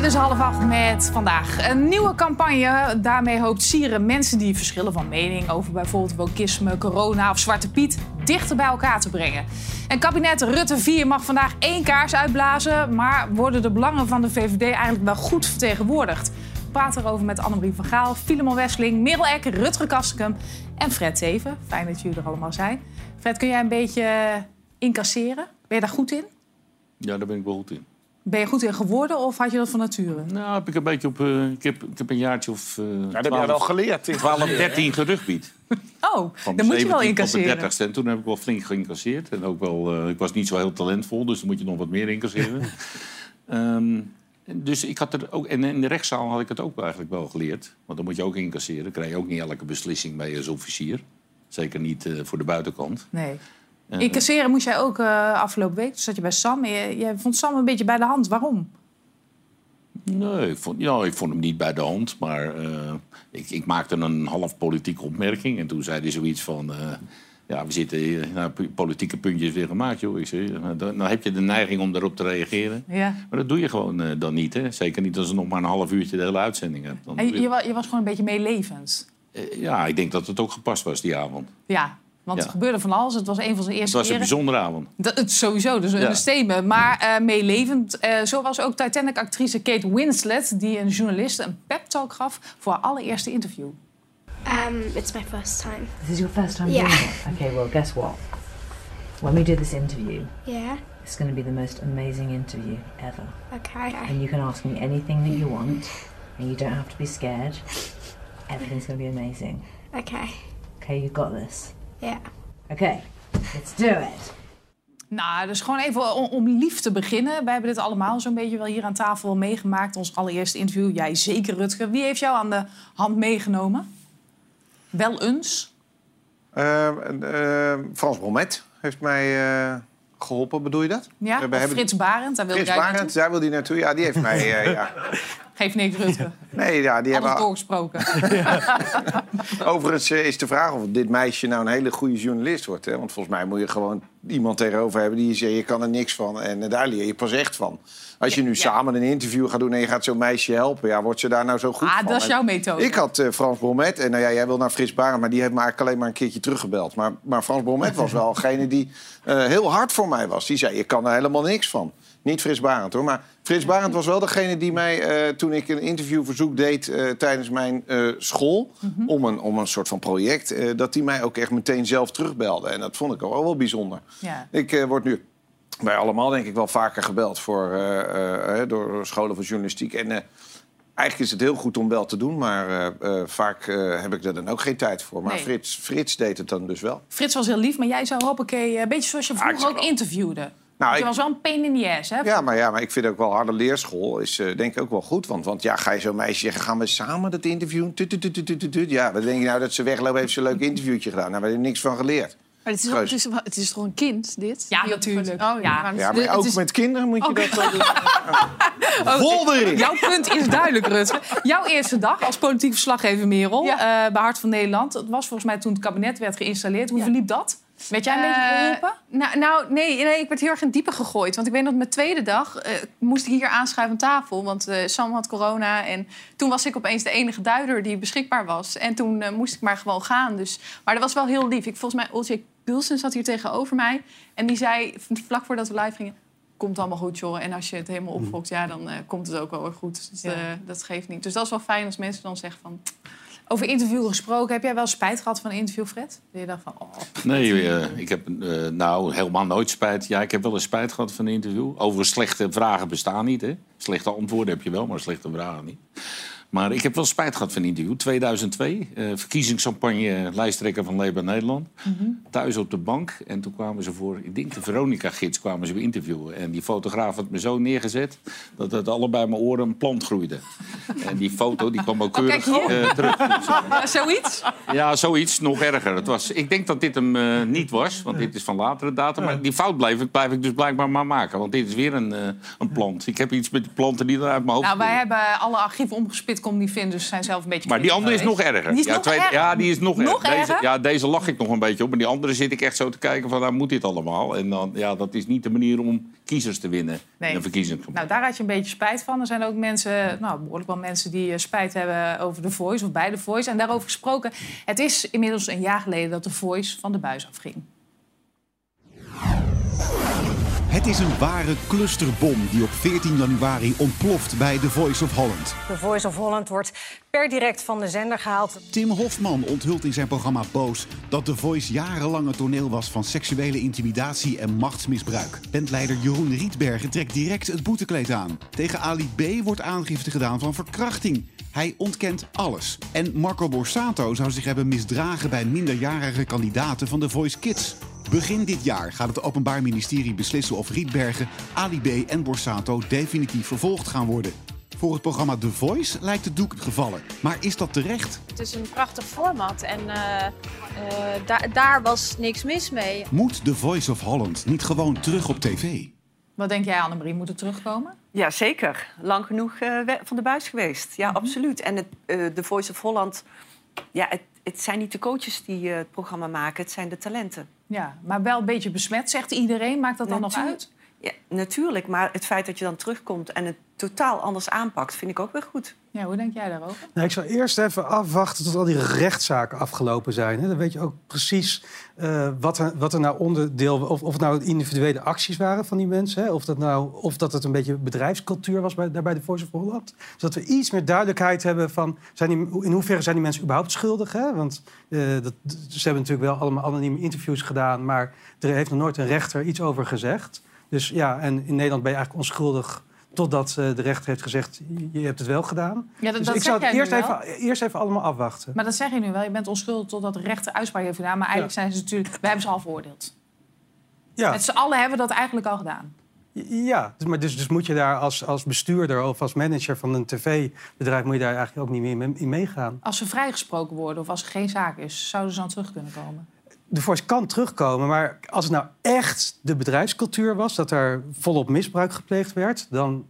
dit is half acht met vandaag een nieuwe campagne. Daarmee hoopt Sieren mensen die verschillen van mening over bijvoorbeeld wokisme, corona of Zwarte Piet dichter bij elkaar te brengen. En kabinet Rutte 4 mag vandaag één kaars uitblazen, maar worden de belangen van de VVD eigenlijk wel goed vertegenwoordigd? We praten erover met Annemarie van Gaal, Filemon Wesseling, Merel Eck, Rutger Kastekum en Fred Teven. Fijn dat jullie er allemaal zijn. Fred, kun jij een beetje incasseren? Ben je daar goed in? Ja, daar ben ik wel goed in. Ben je goed in geworden of had je dat van nature? Nou, heb ik een beetje op. eh, ik, heb, ik heb een jaartje of. eh Ja, dat heb je wel geleerd. 12, 13 gerugbied. Oh, Van dan moet je 17 wel tot incasseren. de 30ste. En toen heb ik wel flink geïncasseerd. En ook wel, eh, ik was niet zo heel talentvol, dus dan moet je nog wat meer incasseren. Ehm, dus ik had er ook, en in de rechtszaal had ik het ook eigenlijk wel geleerd. Want dan moet je ook incasseren. Dan krijg je ook niet elke beslissing mee als officier. Zeker niet eh, voor de buitenkant. Nee. Incasseren moest jij ook eh, afgelopen week. Toen zat je bij Sam. Je, je vond Sam een beetje bij de hand. Waarom? Nee, ik vond, ja, ik vond hem niet bij de hand. Maar eh, ik, ik maakte een half politieke opmerking. En toen zei hij zoiets van... eh, ja, we zitten hier, nou, politieke puntjes weer gemaakt, joh. Ik zei, nou, dan, heb je de neiging om daarop te reageren. Ja. Maar dat doe je gewoon dan niet, hè. Zeker niet als je nog maar een half uurtje de hele uitzending hebt. Dan je, je- je, wa- je was gewoon een beetje meelevend. Ja, ik denk dat het ook gepast was die avond. Ja, want Ja. er gebeurde van alles. Het was een van zijn Het eerste was een keren. bijzondere avond. Dat, het sowieso, dus een Ja. statement. Maar eh, meelevend. eh, zo was ook Titanic-actrice Kate Winslet... die een journalist een pep talk gaf voor haar allereerste interview. Um, it's my first time. This is your first time Yeah. doing it? Okay, well, guess what? When we do this interview, Yeah. it's going to be the most amazing interview ever. Okay. And you can ask me anything that you want, and you don't have to be scared. Everything's going to be amazing. Okay. Okay, you got this. Yeah. Okay, let's do it. Nou, dus gewoon even om, om lief te beginnen. Wij hebben dit allemaal zo'n beetje wel hier aan tafel meegemaakt. Ons allereerste interview. Jij zeker, Rutger. Wie heeft jou aan de hand meegenomen? Wel eens. Eh, eh, Frans Bromet heeft mij eh, geholpen, bedoel je dat? Ja? Frits Barend, daar wil Frits Barend, daar wil die naartoe. Ja, die heeft mij... eh, ja. Geef niks, Rutger. Nee, ja, die Alles hebben... doorgesproken. Overigens eh, is de vraag of dit meisje nou een hele goede journalist wordt. Hè? Want volgens mij moet je gewoon iemand tegenover hebben die je zegt... je kan er niks van en eh, daar leer je pas echt van. Als je nu ja. samen een interview gaat doen en je gaat zo'n meisje helpen... ja, wordt ze daar nou zo goed Ah, van? dat is jouw methode. Ik had eh, Frans Bromet en nou ja, jij wil naar Frits Barend... maar die heeft me eigenlijk alleen maar een keertje teruggebeld. Maar, maar Frans Bromet was wel degene die heel hard voor mij was. Die zei, je kan er helemaal niks van. Niet Frits Barend hoor, maar Frits Barend was wel degene die mij... eh, toen ik een interviewverzoek deed eh, tijdens mijn eh, school... om, een, om een soort van project... dat die mij ook echt meteen zelf terugbelde. En dat vond ik ook wel, wel bijzonder. Ja. Ik word nu bij allemaal denk ik wel vaker gebeld voor, door scholen van journalistiek. En eigenlijk is het heel goed om wel te doen, maar vaak heb ik er dan ook geen tijd voor. Maar Nee. Frits, Frits deed het dan dus wel. Frits was heel lief, maar jij zou hoppakee... Een beetje zoals je vroeger ook wel- interviewde. Nou, je ik- was wel een pain in the ass, hè? Ja, maar, ja, maar ik vind ook wel harde leerschool is eh, denk ik ook wel goed. Want, want ja, ga je zo'n meisje zeggen, gaan we samen dat interview? Ja, wat denk je nou dat ze weglopen, heeft ze een leuk interviewtje gedaan. Nou, we hebben er niks van geleerd. Maar het is, het, is, het is toch een kind, dit? Ja, natuurlijk. Oh, Ja. maar het ook is- met kinderen moet je Oké. dat wel doen. Vol erin! Jouw punt is duidelijk, Rutger. Jouw eerste dag als politiek verslaggever, Merel, Ja. eh, bij Hart van Nederland. Het was volgens mij toen het kabinet werd geïnstalleerd. Hoe verliep dat? Werd jij een beetje Eh, geholpen? nou, nou nee, nee, ik werd heel erg in diepe gegooid. Want ik weet nog, mijn tweede dag eh, moest ik hier aanschuiven aan tafel. Want eh, Sam had corona. En toen was ik opeens de enige duider die beschikbaar was. En toen moest ik maar gewoon gaan. Dus, maar dat was wel heel lief. Ik, volgens mij, Olje Gulsen zat hier tegenover mij. En die zei, vlak voordat we live gingen... Komt allemaal goed, joh. En als je het helemaal opfokt, ja, dan komt het ook wel weer goed. Dus Ja. dat geeft niet. Dus dat is wel fijn als mensen dan zeggen van... Over interview gesproken. Heb jij wel spijt gehad van een interview, Fred? Dat je dacht van, oh, Nee, eh, ik heb eh, nou helemaal nooit spijt. Ja, ik heb wel eens spijt gehad van een interview. Over slechte vragen bestaan niet. Hè? Slechte antwoorden heb je wel, maar slechte vragen niet. Maar ik heb wel spijt gehad van interview. 2002, eh, verkiezingscampagne lijsttrekker van Labour Nederland. Thuis op de bank. En toen kwamen ze voor, ik denk de Veronica-gids, kwamen ze interviewen. En die fotograaf had me zo neergezet dat het allebei mijn oren een plant groeide. En die foto die kwam ook keurig kijk hier. eh, terug. Ja, zoiets? Ja, zoiets, nog erger. Het was, ik denk dat dit hem eh, niet was, want dit is van latere datum. Maar die fout blijf ik, blijf ik dus blijkbaar maar maken. Want dit is weer een, eh, een plant. Ik heb iets met planten die er uit mijn hoofd Nou, wij hebben alle archieven omgespit sitcom niet vinden. Dus zijn zelf een beetje Maar die andere is nog erger. Die is ja, nog tweede- erger. ja, die is nog, Nog erger. Deze, ja, deze lach ik nog een beetje op. Maar die andere zit ik echt zo te kijken van, nou moet dit allemaal? En dan, ja, dat is niet de manier om kiezers te winnen Nee. in een verkiezingscampagne. Nou, daar had je een beetje spijt van. Er zijn ook mensen, nou, behoorlijk wel mensen die eh, spijt hebben over The Voice of bij The Voice. En daarover gesproken, het is inmiddels een jaar geleden dat The Voice van de buis afging. Het is een ware clusterbom die op 14 januari ontploft bij The Voice of Holland. The Voice of Holland wordt per direct van de zender gehaald. Tim Hofman onthult in zijn programma Boos dat The Voice jarenlang een toneel was van seksuele intimidatie en machtsmisbruik. Bandleider Jeroen Rietbergen trekt direct het boetekleed aan. Tegen Ali B wordt aangifte gedaan van verkrachting. Hij ontkent alles. En Marco Borsato zou zich hebben misdragen bij minderjarige kandidaten van The Voice Kids. Begin dit jaar gaat het Openbaar Ministerie beslissen of Rietbergen, Ali B en Borsato definitief vervolgd gaan worden. Voor het programma The Voice lijkt het doek gevallen. Maar is dat terecht? Het is een prachtig format en eh, eh, da- daar was niks mis mee. Moet The Voice of Holland niet gewoon terug op tv? Wat denk jij, Annemarie? Moet het terugkomen? Ja, zeker. Lang genoeg eh, van de buis geweest. Ja, absoluut. En het, eh The Voice of Holland... Ja, het, het zijn niet de coaches die eh, het programma maken. Het zijn de talenten. Ja, maar wel een beetje besmet, zegt iedereen. Maakt dat dan nog uit? Ja, natuurlijk. Maar het feit dat je dan terugkomt en het totaal anders aanpakt... vind ik ook weer goed. Ja, hoe denk jij daarover? Nou, ik zou eerst even afwachten tot al die rechtszaken afgelopen zijn. Hè. Dan weet je ook precies eh, wat, er, wat er nou onderdeel... Of, of het nou individuele acties waren van die mensen... Hè, of, dat nou, of dat het een beetje bedrijfscultuur was bij, daar bij de Voice of Holland. Zodat we iets meer duidelijkheid hebben van... Zijn die, in hoeverre zijn die mensen überhaupt schuldig? Hè? Want eh, dat, ze hebben natuurlijk wel allemaal anonieme interviews gedaan... maar er heeft nog nooit een rechter iets over gezegd. Dus ja, en in Nederland ben je eigenlijk onschuldig... Totdat eh, de rechter heeft gezegd, je hebt het wel gedaan. Ja, dat, Dus dat ik zou het eerst even, eerst even allemaal afwachten. Maar dat zeg je nu wel. Je bent onschuldig totdat de rechter uitspraak heeft gedaan. Maar eigenlijk zijn ze natuurlijk... We hebben ze al veroordeeld. Ja, Met z'n allen hebben we dat eigenlijk al gedaan. ja dus, maar dus, dus moet je daar als, als bestuurder of als manager van een tv-bedrijf... moet je daar eigenlijk ook niet meer in meegaan. Als ze vrijgesproken worden of als er geen zaak is... zouden ze dan terug kunnen komen? De Voice kan terugkomen, maar als het nou echt de bedrijfscultuur was... dat er volop misbruik gepleegd werd... dan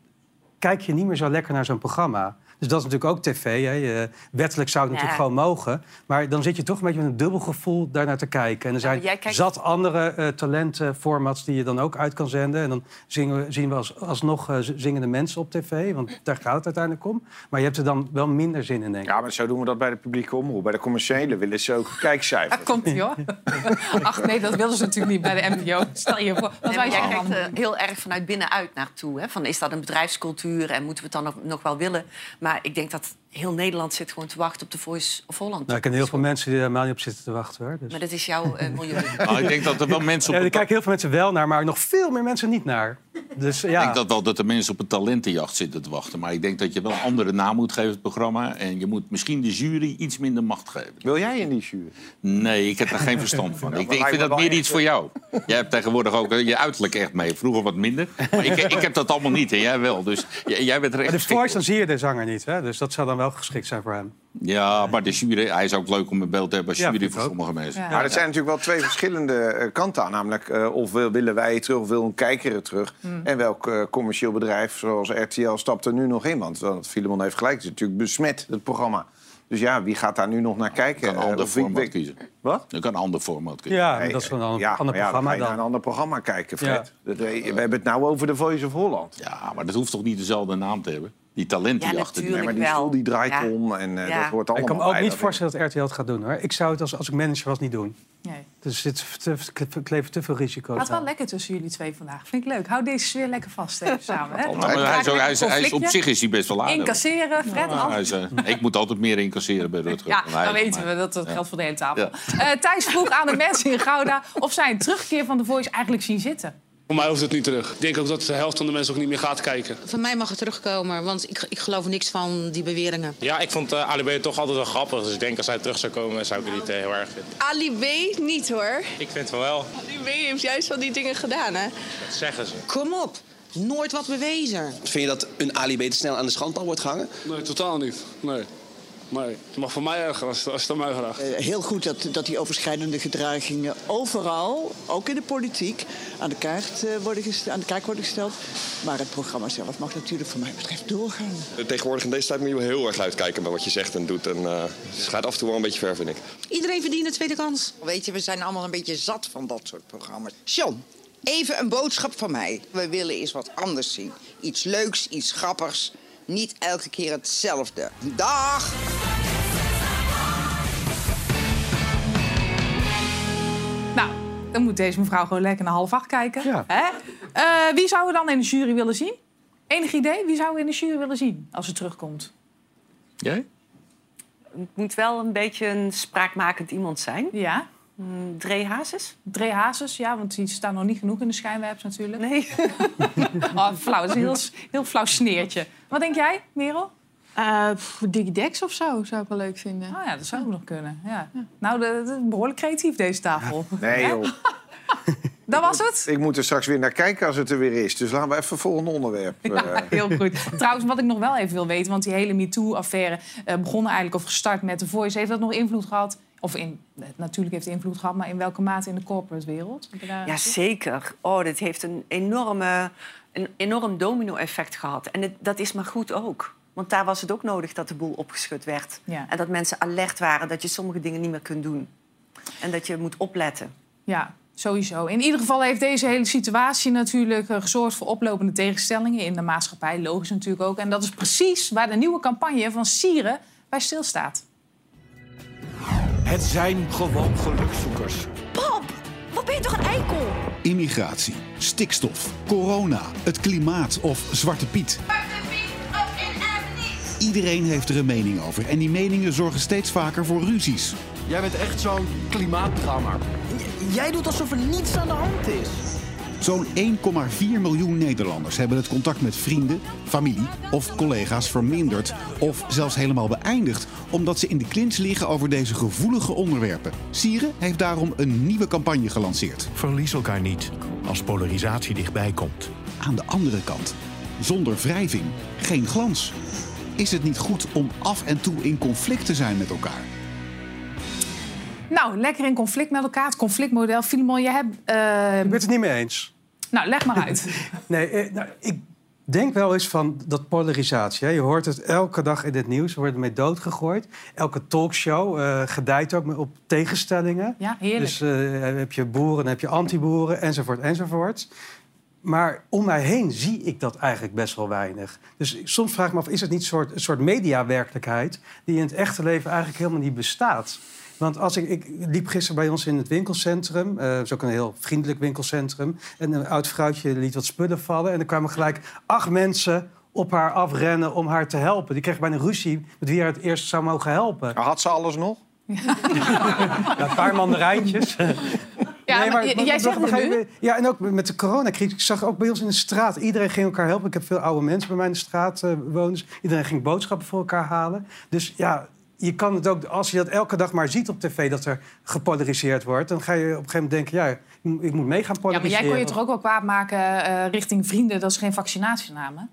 kijk je niet meer zo lekker naar zo'n programma. Dus dat is natuurlijk ook tv. Hè. Je- wettelijk zou het Ja. natuurlijk gewoon mogen. Maar dan zit je toch een beetje met een dubbel gevoel daarnaar te kijken. En er zijn kijkt- zat andere eh talentenformats die je dan ook uit kan zenden. En dan zingen we, zien we als, alsnog eh, zingende mensen op tv. Want daar gaat het uiteindelijk om. Maar je hebt er dan wel minder zin in, denk ik. Ja, maar zo doen we dat bij de publieke omroep. Bij de commerciële willen ze ook kijkcijfers. Daar komt hoor. Ach nee, dat willen ze natuurlijk niet bij de NPO. Stel je voor. Wat Nee, jij kijkt eh, heel erg vanuit binnenuit naartoe. Hè? Van, is dat een bedrijfscultuur en moeten we het dan nog, nog wel willen? Maar ik denk dat heel Nederland zit gewoon te wachten op de Voice of Holland. Nou, ik ken heel veel mensen die er helemaal niet op zitten te wachten. Hoor. Dus. Maar dat is jouw eh miljoen. Nou, ik denk dat er wel mensen Ja, op er het kijken heel veel mensen wel naar, maar nog veel meer mensen niet naar. Dus Ik ja. denk dat wel dat de mensen op een talentenjacht zitten te wachten. Maar ik denk dat je wel een andere naam moet geven, het programma. En je moet misschien de jury iets minder macht geven. Wil jij in die jury? Nee, ik heb daar geen verstand van. Ik, maar ik lijkt vind dat meer iets voor jou. Jij hebt tegenwoordig ook eh, je uiterlijk echt mee. Vroeger wat minder. Maar ik, ik heb dat allemaal niet en jij wel. Dus jij bent er echt Maar de Voice, dan zie je de zanger niet. Hè? Dus dat zou dan wel geschikt zijn voor hem. Ja, maar de jury, hij is ook leuk om in beeld te hebben als Ja, jury voor ook. sommige mensen. Ja. Maar er zijn natuurlijk wel twee verschillende eh, kanten aan. Namelijk, eh, of wil- willen wij het terug of wil een kijker het terug? Hmm. En welk eh, commercieel bedrijf zoals RTL stapt er nu nog in? Want uh, Filemon heeft gelijk, het is natuurlijk besmet, het programma. Dus ja, wie gaat daar nu nog naar kijken? Je kan een ander format kiezen. Wat? Je kan een ander format kiezen. Ja, dat is een ander, ja, ander maar ja, dan programma ga je naar dan. een ander programma kijken, Fred. Ja. Dat- we hebben het nou over de Voice of Holland. Ja, maar dat hoeft toch niet dezelfde naam te hebben? Die Ja, talentenjachten. natuurlijk. Nee, maar die wel. stoel die draait Ja. om en eh, Ja. dat hoort Ik allemaal kan me ook bij niet voorstellen dat RTL het gaat doen. Hoor. Ik zou het als, als ik manager was niet doen. Nee. Dus er zit te, veel risico's Gaat wel lekker tussen jullie twee vandaag. Vind ik leuk. Hou deze sfeer lekker vast even samen. Hè? Maar hij is, ook- hij is, hij is op zich is hij best wel aardig. Incasseren, Fred. Ja, hij is, eh, ik moet altijd meer incasseren bij Rutger. Ja, dan weten maar- we dat dat geldt voor de hele tafel. Eh, Thijs vroeg aan de mensen in Gouda of zij een terugkeer van The Voice eigenlijk zien zitten. Voor mij hoeft het niet terug. Ik denk ook dat de helft van de mensen ook niet meer gaat kijken. Van mij mag het terugkomen, want ik, ik geloof niks van die beweringen. Ja, ik vond uh, Ali B toch altijd wel grappig. Dus ik denk als hij terug zou komen, zou ik het niet eh, heel erg vinden. Ali B niet hoor. Ik vind van wel. Ali B heeft juist wel die dingen gedaan hè. Dat zeggen ze. Kom op, nooit wat bewezen. Vind je dat een Ali B te snel aan de schandpaal wordt gehangen? Nee, totaal niet. Nee. Maar het mag voor mij erger als, als het aan mij vraagt. Eh, heel goed dat, dat die overschrijdende gedragingen overal, ook in de politiek, aan de, kaart, eh, worden gesteld, aan de kaak worden gesteld. Maar het programma zelf mag natuurlijk voor mij betreft doorgaan. Tegenwoordig in deze tijd moet je wel heel erg uitkijken bij wat je zegt en doet. En, eh, het gaat af en toe wel een beetje ver, vind ik. Iedereen verdient een tweede kans. Weet je, we zijn allemaal een beetje zat van dat soort programma's. John, even een boodschap van mij. We willen eens wat anders zien. Iets leuks, iets grappigs. Niet elke keer hetzelfde. Dag! Nou, dan moet deze mevrouw gewoon lekker naar half acht kijken. Hè? Eh, wie zou we dan in de jury willen zien? Enig idee? Wie zou we in de jury willen zien als ze terugkomt? Jij? Het moet wel een beetje een spraakmakend iemand zijn. Ja. Mm, Dree Hazes? Dree Hazes, ja, want die staan nog niet genoeg in de schijnwerpers natuurlijk. Nee. oh, flauw, dat is een heel, heel flauw sneertje. Wat denk jij, Merel? Uh, of zo zou ik wel leuk vinden. Oh ja, dat zou ook nog kunnen. Ja. Nou, dat is behoorlijk creatief deze tafel. Nee, joh. Dat was het? Ik moet er straks weer naar kijken als het er weer is. Dus laten we even het volgende onderwerp. Ja, eh. heel goed. Trouwens, wat ik nog wel even wil weten... want die hele MeToo-affaire uh, begon eigenlijk of gestart met The Voice. Heeft dat nog invloed gehad? Of in, natuurlijk heeft het invloed gehad, maar in welke mate in de corporate wereld? Ja, zeker. Oh, dit heeft een, enorme, een enorm domino-effect gehad. En het, dat is maar goed ook. Want daar was het ook nodig dat de boel opgeschud werd. Ja. En dat mensen alert waren dat je sommige dingen niet meer kunt doen. En dat je moet opletten. Ja, sowieso. In ieder geval heeft deze hele situatie natuurlijk uh, gezorgd voor oplopende tegenstellingen in de maatschappij. Logisch natuurlijk ook. En dat is precies waar de nieuwe campagne van Sieren bij stilstaat. Het zijn gewoon gelukzoekers. Pap, wat ben je toch een eikel? Immigratie, stikstof, corona, het klimaat of Zwarte Piet. Iedereen heeft er een mening over en die meningen zorgen steeds vaker voor ruzies. Jij bent echt zo'n klimaatdrammer. Jij doet alsof er niets aan de hand is. Zo'n 1,4 miljoen Nederlanders hebben het contact met vrienden, familie of collega's verminderd of zelfs helemaal beëindigd omdat ze in de clinch liggen over deze gevoelige onderwerpen. Sieren heeft daarom een nieuwe campagne gelanceerd. Verlies elkaar niet als polarisatie dichtbij komt. Aan de andere kant, zonder wrijving, geen glans. Is het niet goed om af en toe in conflict te zijn met elkaar? Nou, lekker in conflict met elkaar. Het conflictmodel. Filimon, je hebt... Uh... Ik ben het er niet mee eens. Nou, leg maar uit. nee, eh, nou, ik denk wel eens van dat polarisatie. Hè. Je hoort het elke dag in het nieuws. We worden mee doodgegooid. Elke talkshow uh, gedijt ook op tegenstellingen. Ja, heerlijk. Dus uh, heb je boeren, dan heb je anti-boeren, enzovoort, enzovoort. Maar om mij heen zie ik dat eigenlijk best wel weinig. Dus soms vraag ik me af, is het niet een soort, een soort mediawerkelijkheid... die in het echte leven eigenlijk helemaal niet bestaat? Want als ik, ik liep gisteren bij ons in het winkelcentrum. Uh, het is ook een heel vriendelijk winkelcentrum. En een oud vrouwtje liet wat spullen vallen. En er kwamen gelijk acht mensen op haar afrennen om haar te helpen. Die kreeg bijna ruzie met wie haar het eerst zou mogen helpen. Had ze alles nog? ja, een paar mandarijntjes. Ja, nee, maar, maar, jij zegt het nu? Ja, en ook met de coronacrisis. Ik zag ook bij ons in de straat. Iedereen ging elkaar helpen. Ik heb veel oude mensen bij mij in de straat uh, wonen. Iedereen ging boodschappen voor elkaar halen. Dus ja, je kan het ook, als je dat elke dag maar ziet op tv, dat er gepolariseerd wordt, dan ga je op een gegeven moment denken, ja, ik moet mee gaan polariseren. Ja, maar jij kon je toch ook wel kwaad maken uh, richting vrienden, dat is geen vaccinatienaam?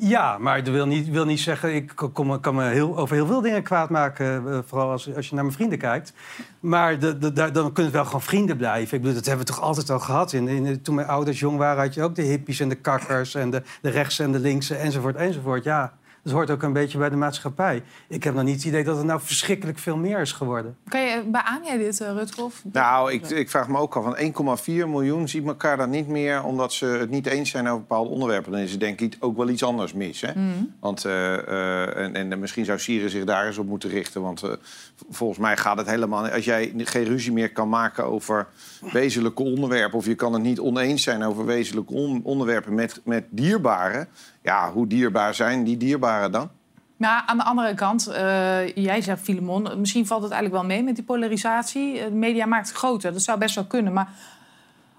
Ja, maar dat wil niet, wil niet zeggen... ik kom, kan me heel, over heel veel dingen kwaad maken... Uh, vooral als, als je naar mijn vrienden kijkt. Maar de, de, de, dan kunnen het wel gewoon vrienden blijven. Ik bedoel, dat hebben we toch altijd al gehad. In, in, toen mijn ouders jong waren, had je ook de hippies en de kakkers... en de, de rechtse en de linkse, enzovoort, enzovoort. Ja, dat hoort ook een beetje bij de maatschappij. Ik heb nog niet het idee dat het nou verschrikkelijk veel meer is geworden. Kan je, beaam jij dit, uh, Rutgolf? Nou, ik, ik, vraag me ook al van 1,4 miljoen ziet elkaar dan niet meer... omdat ze het niet eens zijn over bepaalde onderwerpen. Dan is er denk ik ook wel iets anders mis. Hè? Mm. Want, uh, uh, en, en, misschien zou Syrië zich daar eens op moeten richten. Want volgens mij gaat het helemaal... Als jij geen ruzie meer kan maken over wezenlijke onderwerpen... of je kan het niet oneens zijn over wezenlijke on onderwerpen met, met dierbaren... Ja, hoe dierbaar zijn die dierbaren dan? Maar aan de andere kant, uh, jij zegt Filemon, misschien valt het eigenlijk wel mee met die polarisatie. De media maakt het groter, dat zou best wel kunnen. Maar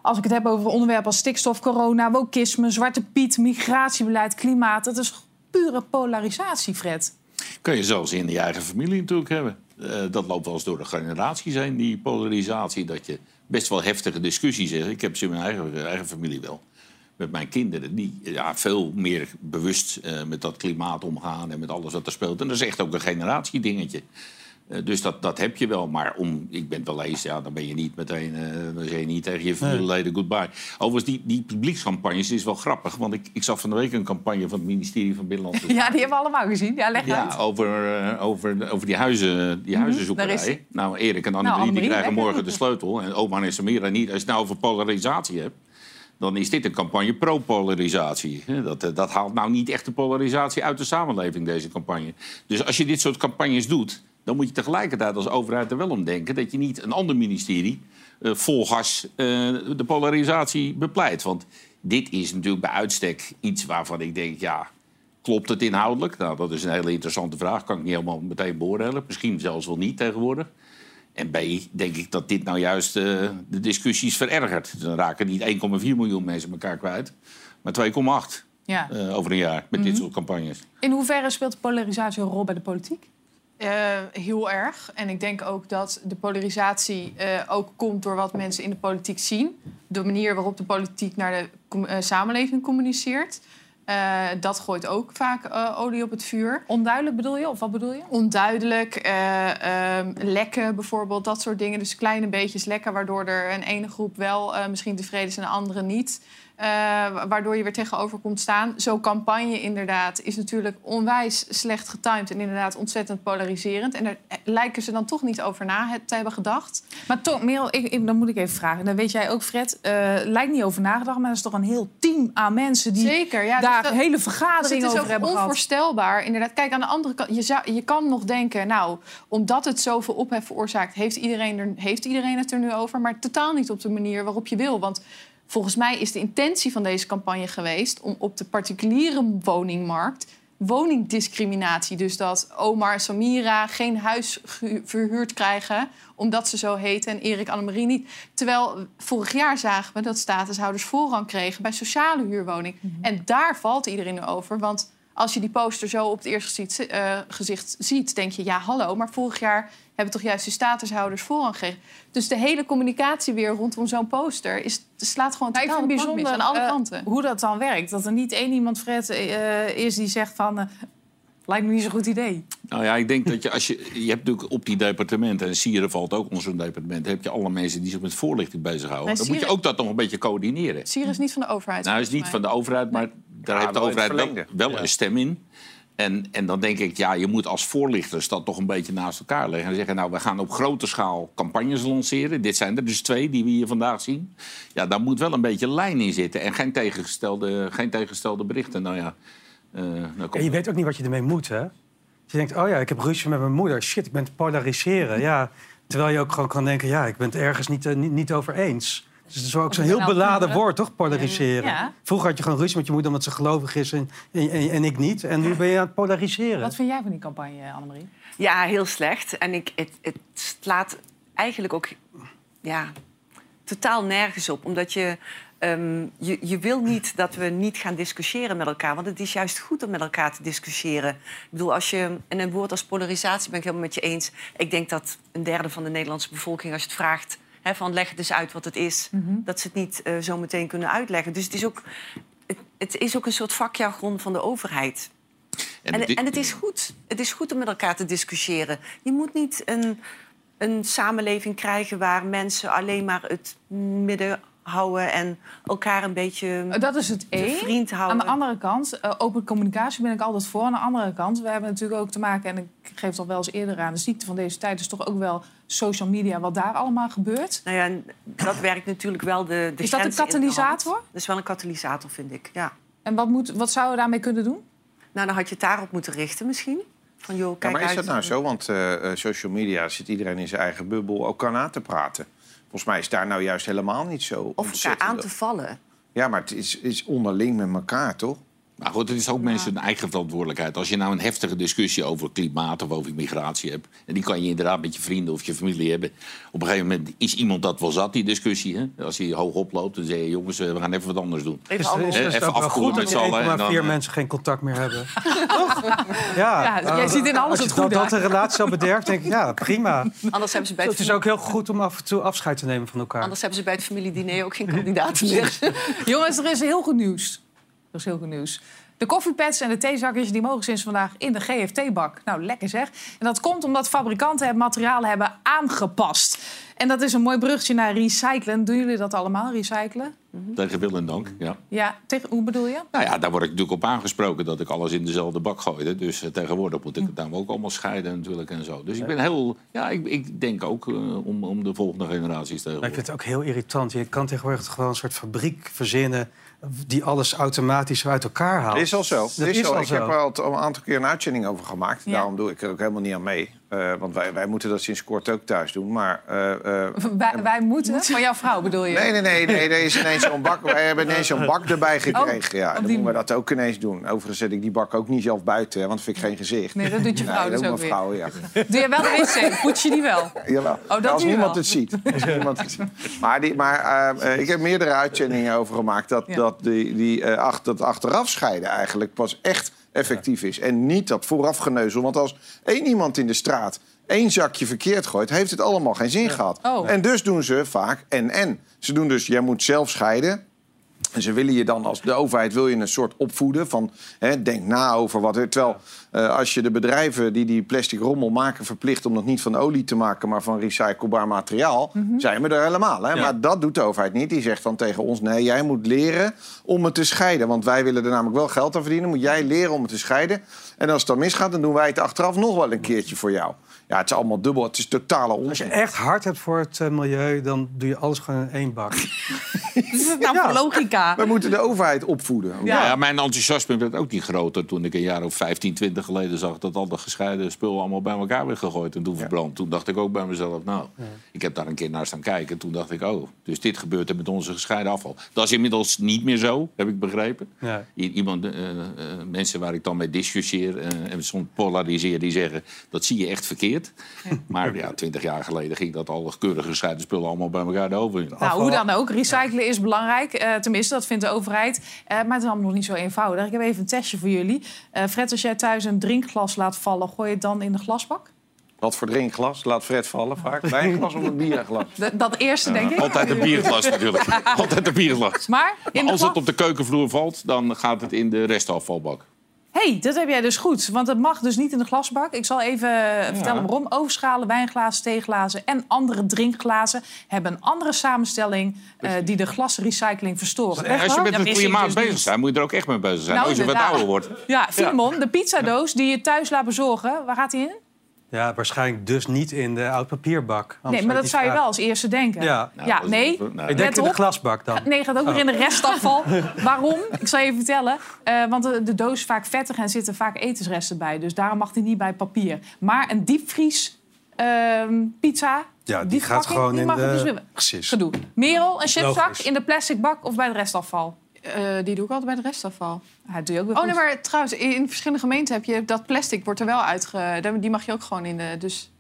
als ik het heb over onderwerpen als stikstof, corona, wokisme, zwarte piet, migratiebeleid, klimaat, dat is pure polarisatie, Fred. Kun je zelfs in je eigen familie natuurlijk hebben. Uh, dat loopt wel eens door de generaties heen, die polarisatie. Dat je best wel heftige discussies. Ik heb ze in mijn eigen, eigen familie wel. met mijn kinderen... die ja, veel meer bewust eh, met dat klimaat omgaan en met alles wat er speelt. En dat is echt ook een generatiedingetje. Eh, dus dat, dat heb je wel. Maar om, ik ben het wel eens, ja, dan ben je niet meteen eh, dan zeg je niet tegen je familieleden goodbye. Overigens, die, die publiekscampagnes is wel grappig. Want ik, ik zag van de week een campagne van het ministerie van Binnenlandse Ja, die hebben we allemaal gezien. Ja, leg uit. ja, over, eh, over, over die, huizen, die huizenzoekerij. is hij. Nou, Erik en Nou, Annemarie die krijgen morgen de sleutel. En oma en Samira niet. Als je het nou over polarisatie hebt... dan is dit een campagne pro-polarisatie. Dat, dat haalt nou niet echt de polarisatie uit de samenleving, deze campagne. Dus als je dit soort campagnes doet... dan moet je tegelijkertijd als overheid er wel om denken... dat je niet een ander ministerie eh, vol gas eh, de polarisatie bepleit. Want dit is natuurlijk bij uitstek iets waarvan ik denk... ja, Klopt het inhoudelijk? Nou, dat is een hele interessante vraag. Kan ik niet helemaal meteen beoordelen. Misschien zelfs wel niet tegenwoordig. En B, denk ik dat dit nou juist eh, de discussies verergert. Dan raken niet 1,4 miljoen mensen elkaar kwijt, maar 2,8 Ja. over een jaar met dit Mhm. soort campagnes. In hoeverre speelt polarisatie een rol bij de politiek? Eh, heel erg. En ik denk ook dat de polarisatie eh, ook komt door wat mensen in de politiek zien. De manier waarop de politiek naar de eh, samenleving communiceert. Dat gooit ook vaak olie op het vuur. Onduidelijk bedoel je? Of wat bedoel je? Onduidelijk. eh, ehm, lekken bijvoorbeeld, dat soort dingen. Dus kleine beetjes lekken, waardoor er een ene groep wel misschien tevreden is en de andere niet. Eh, waardoor je weer tegenover komt staan. Zo'n campagne inderdaad is natuurlijk onwijs slecht getimed... en inderdaad ontzettend polariserend. En daar eh, lijken ze dan toch niet over na het- te hebben gedacht. Maar toch, Merel, ik, ik- dan moet ik even vragen. Dan weet jij ook, Fred, eh, lijkt niet over nagedacht... maar er is toch een heel team aan mensen die Zeker, ja, daar dus dat- hele vergaderingen het is over hebben gehad. onvoorstelbaar. Inderdaad, kijk aan de andere kant. Je, zou, je kan nog denken, nou, omdat het zoveel ophef veroorzaakt, heeft iedereen, er, heeft iedereen het er nu over. Maar totaal niet op de manier waarop je wil. Want volgens mij is de intentie van deze campagne geweest om op de particuliere woningmarkt woningdiscriminatie. Dus dat Omar en Samira geen huis verhuurd krijgen omdat ze zo heten en Erik Annemarie niet. Terwijl vorig jaar zagen we dat statushouders voorrang kregen bij sociale huurwoning. En daar valt iedereen over. Want als je die poster zo op het eerste gezicht, eh, gezicht ziet, denk je ja, hallo. Maar vorig jaar hebben toch juist die statushouders voorrang gekregen. Dus de hele communicatie weer rondom zo'n poster is, slaat gewoon totaal de mis bijzonder aan alle eh, kanten. hoe dat dan werkt. Dat er niet één iemand, Fred, eh, is die zegt van... lijkt me niet zo'n goed idee. Nou ja, ik denk dat je als je... Je hebt natuurlijk op die departementen, en Sieren valt ook onder zo'n departement... heb je alle mensen die zich met voorlichting bezighouden. Nee, dan moet je Sieren- ook dat nog een beetje coördineren. Sier is niet van de overheid. Nou, is niet van de overheid, maar daar heeft de overheid wel, wel een stem in. En, en dan denk ik, ja, je moet als voorlichters dat toch een beetje naast elkaar leggen. En zeggen, nou, we gaan op grote schaal campagnes lanceren. Dit zijn er dus twee die we hier vandaag zien. Ja, daar moet wel een beetje lijn in zitten. En geen tegengestelde, geen tegengestelde berichten. Nou ja, eh, nou komt- je weet ook niet wat je ermee moet, hè? Je denkt, oh ja, ik heb ruzie met mijn moeder. Shit, ik ben te polariseren. Ja, terwijl je ook gewoon kan denken, ja, ik ben het ergens niet, eh, niet, niet over eens. Dus het is ook zo'n heel beladen woord, toch? Polariseren. Ja. Vroeger had je gewoon ruzie met je moeder omdat ze gelovig is en, en, en- en ik niet. En nu ben je aan het polariseren. Wat vind jij van die campagne, Annemarie? Ja, heel slecht. En ik, het, het slaat eigenlijk ook ja, totaal nergens op. Omdat je, ehm, je, je wil niet dat we niet gaan discussiëren met elkaar. Want het is juist goed om met elkaar te discussiëren. Ik bedoel, als je, en een woord als polarisatie ben ik helemaal met je eens. Ik denk dat een derde van de Nederlandse bevolking, als je het vraagt... Van leg het eens uit wat het is, dat ze het niet eh, zo meteen kunnen uitleggen. Dus het is ook, het, het is ook een soort vakjargon van de overheid. En, en het is goed. Het is goed om met elkaar te discussiëren. Je moet niet een, een samenleving krijgen waar mensen alleen maar het midden houden en elkaar een beetje Dat is het één. vriend Aan houden. de andere kant, eh, open communicatie ben ik altijd voor. Aan de andere kant, we hebben natuurlijk ook te maken... en ik geef het al wel eens eerder aan... de ziekte van deze tijd is toch ook wel social media... wat daar allemaal gebeurt. Nou ja, en dat werkt natuurlijk wel de, de Is dat een katalysator? Dat is wel een katalysator, vind ik, ja. En wat, moet, wat zouden we daarmee kunnen doen? Nou, dan had je het daarop moeten richten misschien. Van, joh, Ja, kijk maar is dat nou zo? Want eh, eh, social media zit iedereen in zijn eigen bubbel elkaar na te praten. Volgens mij is daar nou juist helemaal niet zo Of elkaar aan te vallen. Ja, maar het is, is onderling met elkaar, toch? Maar goed, het is ook mensen hun eigen verantwoordelijkheid. Als je nou een heftige discussie over klimaat of over migratie hebt... en die kan je inderdaad met je vrienden of je familie hebben... op een gegeven moment is iemand dat wel zat, die discussie. Hè? Als je hoog oploopt, dan zeg je... jongens, we gaan even wat anders doen. Is, is, Hè, is het even afkoelen met z'n allen. dan, 1,4 eh, mensen geen contact meer hebben? Ja, Ja, jij als- ziet in alles het dat, goede. dat een relatie al bederft, denk ik, ja, prima. Anders hebben ze bij Het is ook heel goed om af en toe afscheid te nemen van elkaar. Anders hebben ze bij het familiediner ook geen kandidaten meer. Jongens, er is heel goed nieuws. Is heel goed nieuws. De koffiepads en de theezakjes die mogen sinds vandaag in de GFT-bak. Nou, lekker zeg. En dat komt omdat fabrikanten het materiaal hebben aangepast. En dat is een mooi bruggetje naar recyclen. Doen jullie dat allemaal, recyclen? Tegen wil en dank, ja. Ja, tegen, hoe bedoel je? Nou ja, daar word ik natuurlijk op aangesproken dat ik alles in dezelfde bak gooide. Dus eh, tegenwoordig moet ik het dan ook allemaal scheiden natuurlijk en zo. Dus ik ben heel... Ja, ik, ik denk ook eh, om, om de volgende generaties te Maar ik vind het ook heel irritant. Je kan tegenwoordig gewoon een soort fabriek verzinnen... die alles automatisch uit elkaar haalt. Dat is al zo. Dat Dat is is al. al Ik heb er al een aantal keer een uitzending over gemaakt. Ja. Daarom doe ik er ook helemaal niet aan mee. Eh, want wij, wij moeten dat sinds kort ook thuis doen. Maar eh, eh, Wij, wij moeten? Van jouw vrouw bedoel je? Nee, nee, nee, nee. Er is ineens zo'n bak. Wij hebben ineens zo'n bak erbij gekregen. Oh, ja, dan die moeten we dat ook ineens doen. Overigens zet ik die bak ook niet zelf buiten, hè, want dat vind ik geen gezicht. Nee, dat doet je vrouw nee, dus dat ook doet weer. mijn vrouw, ja. Doe je wel de wc? Poets je die wel? Jawel. dat als doe je niemand wel. het ziet. Als niemand het ziet. Maar, die, maar ik heb meerdere uitzendingen over gemaakt... dat, Ja. dat, die, die, eh, ach- dat achteraf scheiden eigenlijk pas echt effectief is. En niet dat vooraf geneuzel. Want als één iemand in de straat één zakje verkeerd gooit... heeft het allemaal geen zin gehad. Oh. En dus doen ze vaak en-en. Ze doen dus, jij moet zelf scheiden... En ze willen je dan als de overheid wil je een soort opvoeden van hè, denk na over wat. Terwijl eh, als je de bedrijven die die plastic rommel maken verplicht om dat niet van olie te maken, maar van recyclebaar materiaal, zijn we er helemaal. Hè? Maar dat doet de overheid niet. Die zegt dan tegen ons: nee, jij moet leren om het te scheiden. Want wij willen er namelijk wel geld aan verdienen. Moet jij leren om het te scheiden. En als het dan misgaat, dan doen wij het achteraf nog wel een keertje voor jou. Ja, het is allemaal dubbel. Het is totale Als je onzin. echt hard hebt voor het eh, milieu, dan doe je alles gewoon in één bak. Wat is het nou voor logica? We moeten de overheid opvoeden. Ja. ja, mijn enthousiasme werd ook niet groter toen ik een jaar of 15, 20 geleden zag dat al dat gescheiden spul allemaal bij elkaar werd gegooid en toen verbrand. Toen dacht ik ook bij mezelf, nou, ik heb daar een keer naar staan kijken. Toen dacht ik, oh, dus dit gebeurt er met onze gescheiden afval. Dat is inmiddels niet meer zo, heb ik begrepen. Iemand, eh, eh, mensen waar ik dan mee discussieer eh, en soms polariseer, die zeggen dat zie je echt verkeerd. Maar ja, twintig jaar geleden ging dat al keurig gescheiden spullen allemaal bij elkaar de oven in. Nou, hoe dan ook. Recyclen is belangrijk. Eh, tenminste, dat vindt de overheid. Eh, maar het is allemaal nog niet zo eenvoudig. Ik heb even een testje voor jullie. Eh, Fred, als jij thuis een drinkglas laat vallen, gooi je het dan in de glasbak? Wat voor drinkglas? Laat Fred vallen vaak. Wijnglas of een bierglas? Dat eerste, denk ik. Altijd een bierglas natuurlijk. Altijd een bierglas. Maar als het op de keukenvloer valt, dan gaat het in de restafvalbak. Hey, dat heb jij dus goed. Want het mag dus niet in de glasbak. Ik zal even eh, vertellen waarom. Overschalen, wijnglazen, theeglazen en andere drinkglazen... hebben een andere samenstelling eh, die de glasrecycling verstoren. En als je met een goede maat dus bezig bent, moet je er ook echt mee bezig zijn. Nou, als je wat ouder wordt. Ja, Filemon, de pizzadoos die je thuis laat bezorgen, waar gaat die in? Ja, waarschijnlijk dus niet in de oud papierbak. Nee, maar dat zou je wel als eerste denken. Ja. ja nee. Ik denk Let in de glasbak dan. Nee, gaat ook weer Oh. in de restafval. Waarom? Ik zal je even vertellen. Eh, want de, de doos is vaak vettig en zitten vaak etensresten bij. Dus daarom mag die niet bij papier. Maar een diepvries ehm, pizza... Ja, die die gaat gewoon die in mag het de... dus weer- Precies. Gedoe. Merel, een chipzak Logisch. in de plastic bak of bij het restafval? Eh, die doe ik altijd bij de restafval. Ja, dat doe je ook weer Oh nee, maar trouwens, in verschillende gemeenten heb je dat plastic wordt er wel uitge... Die mag je ook gewoon in de... Dus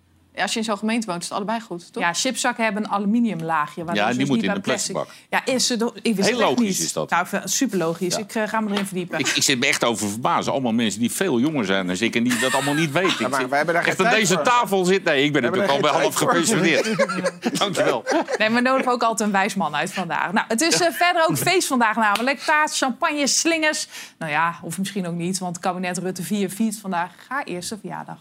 als je in zo'n gemeente woont, is het allebei goed, toch? Ja, chipzakken hebben een aluminiumlaagje. waardoor Ja, ze die dus moet niet in bij de plastic bak. Ja, is het, ik wist Heel logisch niet. is dat. Nou, super logisch. Ik eh, ga me erin verdiepen. Ik, ik zit me echt over verbazen. Allemaal mensen die veel jonger zijn dan ik en die dat allemaal niet weten. Maar wij hebben daar echt aan deze voor. tafel zit. Nee, ik ben We natuurlijk al bij half gepensioneerd. Dankjewel. Nee, we nodigen ook altijd een wijs man uit vandaag. Nou, het is eh, verder ook feest vandaag namelijk. Taart, champagne, slingers. Nou ja, of misschien ook niet, want kabinet Rutte 4 viert vandaag haar eerste verjaardag.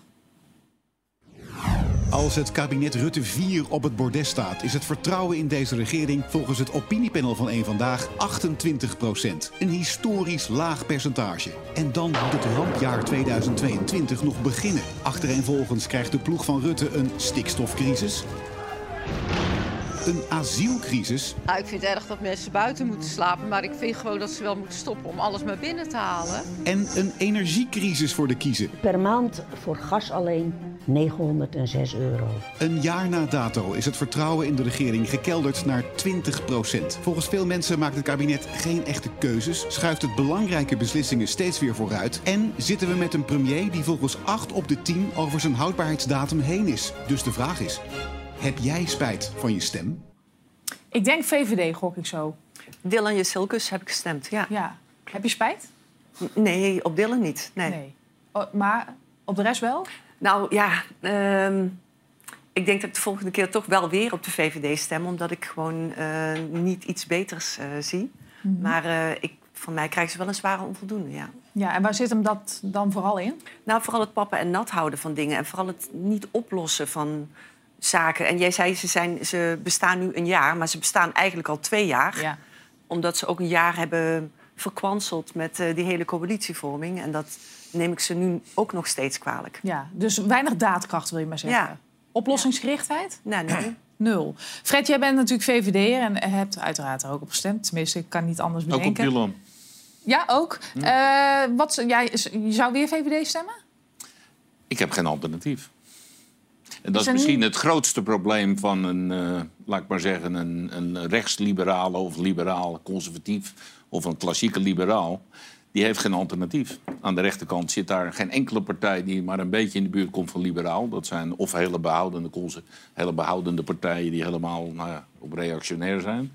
Als het kabinet Rutte 4 op het bordes staat, is het vertrouwen in deze regering volgens het opiniepanel van één vandaag 28% Een historisch laag percentage. En dan moet het rampjaar 2022 nog beginnen. Achtereenvolgens krijgt de ploeg van Rutte een stikstofcrisis. Een asielcrisis Nou, ik vind het erg dat mensen buiten moeten slapen, maar ik vind gewoon dat ze wel moeten stoppen om alles maar binnen te halen. en een energiecrisis voor de kiezer. Per maand voor gas alleen 906 euro. Een jaar na dato is het vertrouwen in de regering gekelderd naar 20% Volgens veel mensen maakt het kabinet geen echte keuzes, schuift het belangrijke beslissingen steeds weer vooruit en zitten we met een premier die volgens 8 op de 10 over zijn houdbaarheidsdatum heen is. Dus de vraag is: heb jij spijt van je stem? Ik denk VVD, gok ik zo. Dylan Jesilkus heb ik gestemd, ja. ja. Heb je spijt? Nee, op Dylan niet. Nee. Nee. Oh, maar op de rest wel? Nou ja, ehm, ik denk dat ik de volgende keer toch wel weer op de VVD stem... omdat ik gewoon eh, niet iets beters eh, zie. Mhm. Maar eh, ik, van mij krijgen ze wel een zware onvoldoende, ja. Ja, en waar zit hem dat dan vooral in? Nou, vooral het pappen en nat houden van dingen. En vooral het niet oplossen van zaken. En jij zei, ze, zijn, ze bestaan nu een jaar, maar ze bestaan eigenlijk al twee jaar. Ja. Omdat ze ook een jaar hebben verkwanseld met eh, die hele coalitievorming. En dat neem ik ze nu ook nog steeds kwalijk. Ja, dus weinig daadkracht wil je maar zeggen. Ja. Oplossingsgerichtheid? Nee, nee. Nul. Fred, jij bent natuurlijk VVD'er en hebt uiteraard er ook op gestemd. Tenminste, ik kan niet anders Ook op bedenken. Dylan. Ja, ook. Eh, wat, jij, je zou weer VVD stemmen? Ik heb geen alternatief. En dat Is er misschien het grootste probleem van een, eh, laat ik maar zeggen, een, een rechtsliberale of liberaal conservatief of een klassieke liberaal. Die heeft geen alternatief. Aan de rechterkant zit daar geen enkele partij die maar een beetje in de buurt komt van liberaal. Dat zijn of hele behoudende, hele behoudende partijen die helemaal nou ja, op reactionair zijn.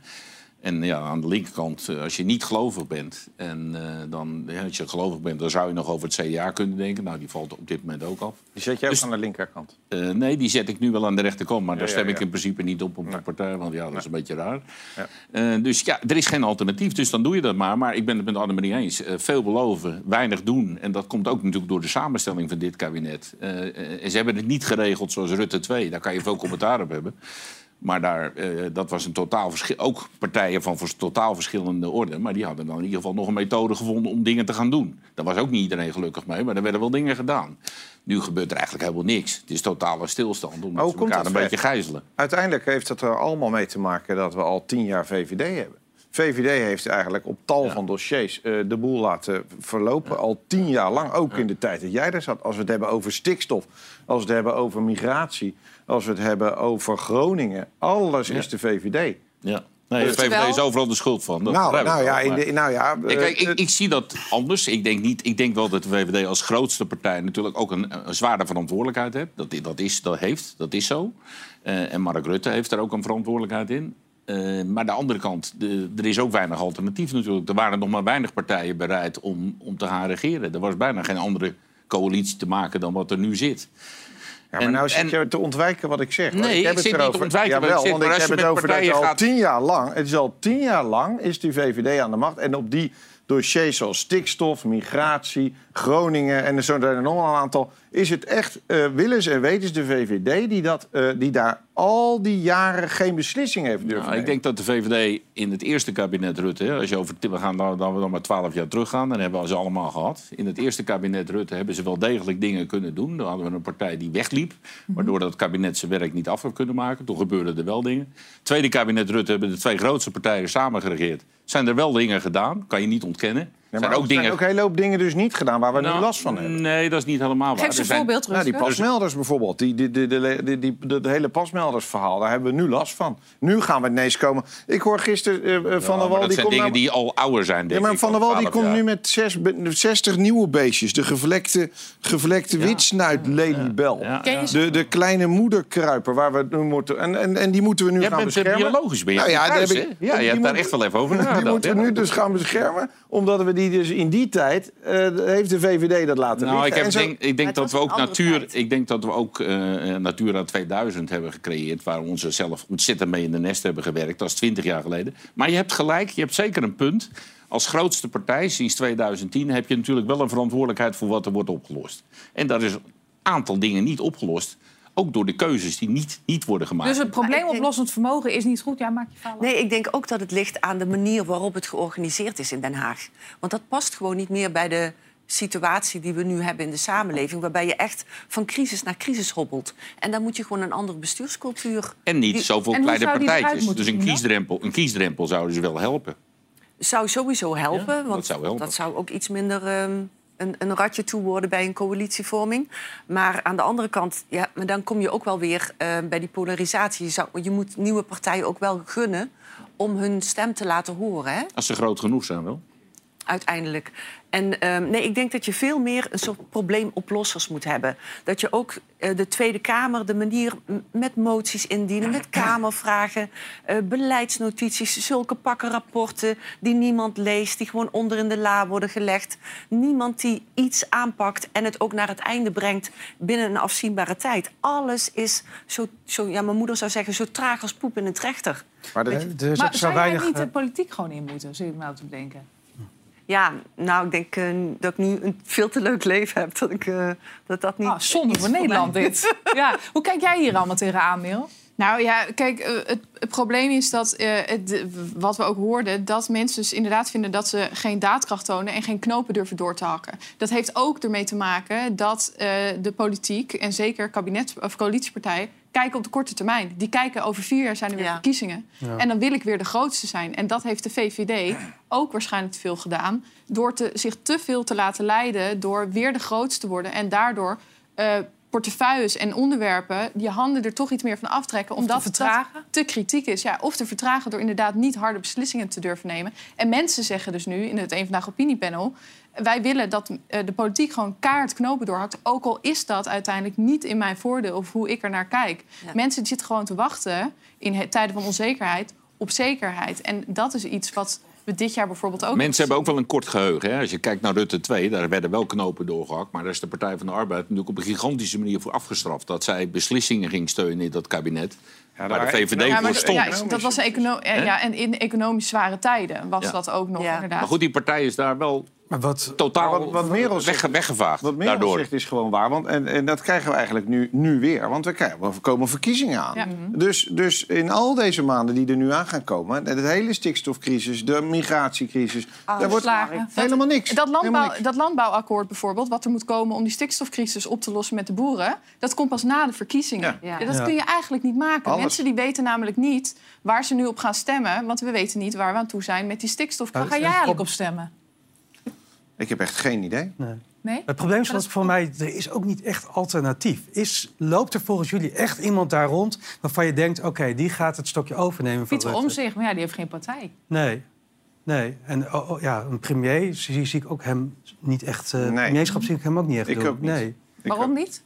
En ja, aan de linkerkant, eh, als je niet gelovig bent, en eh, dan, als je gelovig bent, dan zou je nog over het CDA kunnen denken. Nou, die valt op dit moment ook af. Die zet jij ook Dus- aan de linkerkant. Eh, nee, die zet ik nu wel aan de rechterkant. Maar Ja, daar ja, stem ik in principe niet op op de partij. Want ja, dat is een beetje raar. Dus ja, er is geen alternatief. Dus dan doe je dat maar. Maar ik ben het met Annemarie eens. Veel beloven, weinig doen. En dat komt ook natuurlijk door de samenstelling van dit kabinet. En ze hebben het niet geregeld zoals Rutte 2. Daar kan je veel commentaar op hebben. Maar daar, eh, dat was een totaal verschil. Ook partijen van totaal verschillende orde. Maar die hadden dan in ieder geval nog een methode gevonden om dingen te gaan doen. Daar was ook niet iedereen gelukkig mee, maar er werden wel dingen gedaan. Nu gebeurt er eigenlijk helemaal niks. Het is totale stilstand, omdat hoe ze elkaar dat, een beetje gijzelen. Uiteindelijk heeft het er allemaal mee te maken dat we al tien jaar VVD hebben. VVD heeft eigenlijk op tal van dossiers eh, de boel laten verlopen. Al tien jaar lang, ook in de tijd dat jij er zat. Als we het hebben over stikstof, als we het hebben over migratie... als we het hebben over Groningen. Alles is de VVD. Ja. Nee, de VVD is overal de schuld van. Dat Nou, ik nou ja, in de- nou ja, Nee, kijk, eh, ik, ik zie dat anders. Ik denk, niet, ik denk wel dat de VVD als grootste partij natuurlijk ook een, een zware verantwoordelijkheid heeft. Dat, dat, is, dat heeft, dat is zo. Eh, en Mark Rutte heeft daar ook een verantwoordelijkheid in. Eh, maar de andere kant, de, er is ook weinig alternatief natuurlijk. Er waren nog maar weinig partijen bereid om, om te gaan regeren. Er was bijna geen andere coalitie te maken dan wat er nu zit. Ja, maar nou zit je te ontwijken wat ik zeg. Nee, ik heb ik het zit niet erover. te ontwijken wat ik want ik heb je het over dat partijen al tien jaar lang... Het is al tien jaar lang is die VVD aan de macht. En op die dossiers zoals stikstof, migratie, Groningen... en er zijn er nog een aantal... is het echt uh, willens en wetens de VVD... Die, dat, uh, die daar al die jaren geen beslissing heeft durven Nou, ik denk dat de VVD in het eerste kabinet Rutte... als je over, we gaan dan, dan we dan maar twaalf jaar teruggaan... dan hebben we ze allemaal gehad. In het eerste kabinet Rutte hebben ze wel degelijk dingen kunnen doen. Dan hadden we een partij die wegliep... waardoor dat kabinet zijn werk niet af had kunnen maken. Toen gebeurden er wel dingen. Tweede kabinet Rutte hebben de twee grootste partijen samen geregeerd. Zijn er wel dingen gedaan, kan je niet ontkennen. Ja, zijn maar ook er zijn dingen... ook een hele hoop dingen dus niet gedaan waar we Nou, nu last van hebben. Nee, dat is niet helemaal waar. Geef ze Er een zijn- voorbeeld, Nou, die pasmelders bijvoorbeeld, die, die, die, die, die, die- dat hele pasmeldersverhaal, daar hebben we nu last van. Nu gaan we ineens komen. Ik hoor gisteren eh, eh, Van Ja, der maar Wal... dat die zijn komt dingen nou- die al ouder zijn, Ja, denk maar ik, Van der al Wal die 12 komt jaar. nu met zes, be- 60 nieuwe beestjes. De gevlekte, gevlekte witsnuit je? De, de kleine moederkruiper waar we nu moeten... En, en, en die moeten we nu Jij gaan bent eh, beschermen. biologisch, ben je Nou ja, thuis, daar heb hè? ik- Ja, je die hebt daar echt wel even over Die nagedacht. moeten we ja. nu dus gaan beschermen. Omdat we die dus in die tijd... eh, heeft de VVD dat laten Nou, ik, heb, zo- denk, ik denk dat we ook natuur, ik denk dat we ook eh, Natura 2000 hebben gecreëerd, waar we ons zelf ontzettend mee in de nest hebben gewerkt. Dat is twintig jaar geleden. Maar je hebt gelijk, je hebt zeker een punt. Als grootste partij sinds 2010 heb je natuurlijk wel een verantwoordelijkheid voor wat er wordt opgelost. En daar is een aantal dingen niet opgelost. Ook door de keuzes die niet, niet worden gemaakt. Dus het probleemoplossend vermogen is niet goed. Ja, maak je fout. Nee, ik denk ook dat het ligt aan de manier waarop het georganiseerd is in Den Haag. Want dat past gewoon niet meer bij de situatie die we nu hebben in de samenleving... waarbij je echt van crisis naar crisis hobbelt. En dan moet je gewoon een andere bestuurscultuur... En niet die- zoveel En kleine partijtjes. Dus een kiesdrempel, een kiesdrempel zou dus wel helpen. zou sowieso helpen. Ja, dat want zou helpen. dat zou ook iets minder ehm, een, een ratje toe worden bij een coalitievorming. Maar aan de andere kant, ja, maar dan kom je ook wel weer eh, bij die polarisatie. Je, je moet nieuwe partijen ook wel gunnen om hun stem te laten horen. Hè? Als ze groot genoeg zijn wel. Uiteindelijk. En ehm, nee, ik denk dat je veel meer een soort probleemoplossers moet hebben. Dat je ook eh, de Tweede Kamer, de manier met moties indienen, met Kamervragen, eh, beleidsnotities, zulke pakken rapporten die niemand leest, die gewoon onder in de la worden gelegd. Niemand die iets aanpakt en het ook naar het einde brengt binnen een afzienbare tijd. Alles is zo, zo ja, mijn moeder zou zeggen, zo traag als poep in een trechter. Maar zo zou weinig... niet eh, de politiek gewoon in moeten, zit ik nou te bedenken? Ja, nou, ik denk eh, dat ik nu een veel te leuk leven heb. Dat ik, eh, dat, dat niet. Ah, zonde voor Nederland mij- dit. Ja. Hoe kijk jij hier allemaal tegenaan, Mil? Nou ja, kijk, eh, het, het probleem is dat, eh, het, wat we ook hoorden... dat mensen dus inderdaad vinden dat ze geen daadkracht tonen... en geen knopen durven door te hakken. Dat heeft ook ermee te maken dat eh, de politiek... en zeker kabinet- of coalitiepartijen kijken op de korte termijn. Die kijken over vier jaar zijn er weer Ja. verkiezingen. Ja. En dan wil ik weer de grootste zijn. En dat heeft de VVD ook waarschijnlijk te veel gedaan... door te, zich te veel te laten leiden door weer de grootste te worden... en daardoor... eh, portefeuilles en onderwerpen je handen er toch iets meer van aftrekken. omdat te vertragen? dat te kritiek is. Ja, of te vertragen door inderdaad niet harde beslissingen te durven nemen. En mensen zeggen dus nu in het Eén Vandaag Opiniepanel... wij willen dat eh, de politiek gewoon kaart knopen doorhakt. Ook al is dat uiteindelijk niet in mijn voordeel of hoe ik er naar kijk. Ja. Mensen zitten gewoon te wachten in tijden van onzekerheid op zekerheid. En dat is iets wat we dit jaar bijvoorbeeld ook... Mensen hebben ook wel een kort geheugen. Hè? Als je kijkt naar Rutte 2, daar werden wel knopen doorgehakt. Maar daar is de Partij van de Arbeid natuurlijk op een gigantische manier voor afgestraft. Dat zij beslissingen ging steunen in dat kabinet. waar de VVD Ja, voor stond. ja, dat was econo ja, ja, en in economisch zware tijden was Ja. dat ook nog inderdaad. Maar goed, die partij is daar wel Maar wat, totaal wat, wat Merel zegt, weg, weggevaagd. wat Merel daardoor. zegt is gewoon waar. Want, en, en dat krijgen we eigenlijk nu, nu weer. Want er krijgen- er komen verkiezingen aan. Ja. Dus, dus in al deze maanden die er nu aan gaan komen... de hele stikstofcrisis, de migratiecrisis... daar wordt Slagen. helemaal niks. Dat, Helemaal landbouw, niks. dat landbouwakkoord bijvoorbeeld, wat er moet komen om die stikstofcrisis op te lossen met de boeren, dat komt pas na de verkiezingen. Ja. Ja, dat Ja. kun je eigenlijk niet maken. Alles. Mensen die weten namelijk niet waar ze nu op gaan stemmen, want we weten niet waar we aan toe zijn met die Waar stikstofcrisis. ga jij eigenlijk op stemmen? Ik heb echt geen idee. nee. Nee? Het probleem is dat voor mij, er is ook niet echt alternatief. Is, loopt er volgens jullie echt iemand daar rond waarvan je denkt... oké, die gaat het stokje overnemen van Pieter Rutte? Omzicht, maar ja, die heeft geen partij. Nee. Nee. En oh, oh, ja, een premier zie, zie ik ook hem niet echt... eh Nee. Premierschap zie ik hem ook niet echt Ik doen. ook niet. Nee. Ik Waarom niet?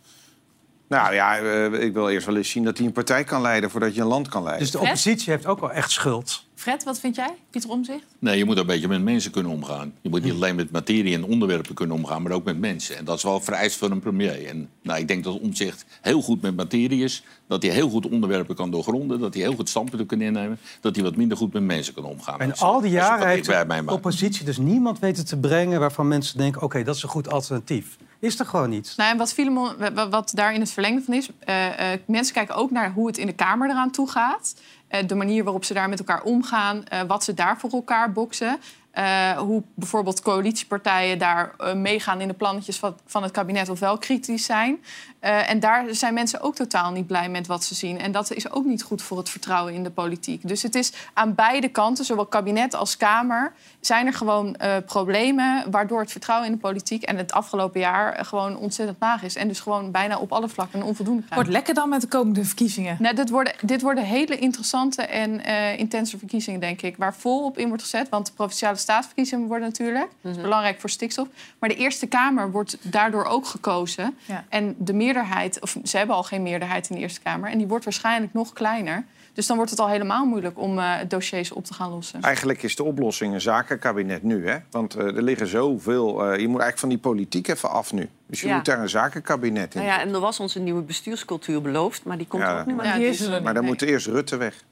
Nou ja, eh, ik wil eerst wel eens zien dat hij een partij kan leiden... voordat je een land kan leiden. Dus de Fred? oppositie heeft ook wel echt schuld. Fred, wat vind jij? Pieter Omzicht? Nee, je moet een beetje met mensen kunnen omgaan. Je moet niet alleen met materie en onderwerpen kunnen omgaan, maar ook met mensen. En dat is wel vereist voor een premier. En nou, ik denk dat Omzicht heel goed met materie is. Dat hij heel goed onderwerpen kan doorgronden. Dat hij heel goed standpunten kan innemen. Dat hij wat minder goed met mensen kan omgaan. En al die jaren heeft bij de oppositie dus niemand weten te brengen... waarvan mensen denken, oké, dat is een goed alternatief. Is er gewoon niet. Nou, en wat, Filemon, wa- wa- wat daar in het verlengde van is... eh, eh, mensen kijken ook naar hoe het in de Kamer eraan toe gaat. Eh, de manier waarop ze daar met elkaar omgaan. eh, wat ze daar voor elkaar boksen. Eh, hoe bijvoorbeeld coalitiepartijen daar eh, meegaan in de plannetjes van, van het kabinet... of wel kritisch zijn. Eh, en daar zijn mensen ook totaal niet blij met wat ze zien. En dat is ook niet goed voor het vertrouwen in de politiek. Dus het is aan beide kanten, zowel kabinet als Kamer... zijn er gewoon problemen waardoor het vertrouwen in de politiek... en het afgelopen jaar gewoon ontzettend laag is. En dus gewoon bijna op alle vlakken onvoldoende krijgt. Wordt lekker dan met de komende verkiezingen. Nou, dit, worden, dit worden hele interessante en intense verkiezingen, denk ik. Waar vol op in wordt gezet. Want de provinciale staatsverkiezingen worden natuurlijk. Dat is belangrijk voor stikstof. Maar de Eerste Kamer wordt daardoor ook gekozen. Ja. En de meerderheid, of ze hebben al geen meerderheid in de Eerste Kamer. En die wordt waarschijnlijk nog kleiner. Dus dan wordt het al helemaal moeilijk om eh, dossiers op te gaan lossen. Eigenlijk is de oplossing een zakenkabinet nu. Hè? Want eh, er liggen zoveel... eh, je moet eigenlijk van die politiek even af nu. Dus je Ja. moet daar een zakenkabinet in. Nou ja, en er was ons een nieuwe bestuurscultuur beloofd, maar die komt Ja. er ook nu maar Ja, niet. die is er Dus- niet. maar dan Nee. moet eerst Rutte weg.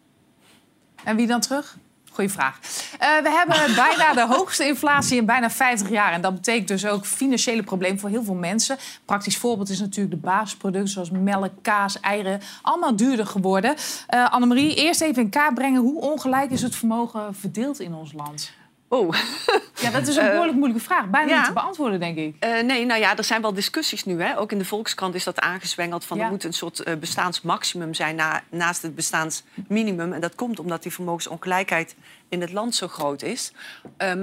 En wie dan terug? Goeie vraag. Eh, we hebben bijna de hoogste inflatie in bijna 50 jaar. En dat betekent dus ook financiële problemen voor heel veel mensen. Praktisch voorbeeld is natuurlijk de basisproducten zoals melk, kaas, eieren. Allemaal duurder geworden. Eh Annemarie, eerst even in kaart brengen. Hoe ongelijk is het vermogen verdeeld in ons land? Oh. Ja, dat is een Eh, behoorlijk moeilijke vraag. Bijna ja. niet te beantwoorden, denk ik. Eh, nee, nou ja, er zijn wel discussies nu. Hè? Ook in de Volkskrant is dat aangezwengeld. Van Ja. Er moet een soort eh, bestaansmaximum zijn na, naast het bestaansminimum. En dat komt omdat die vermogensongelijkheid in het land zo groot is.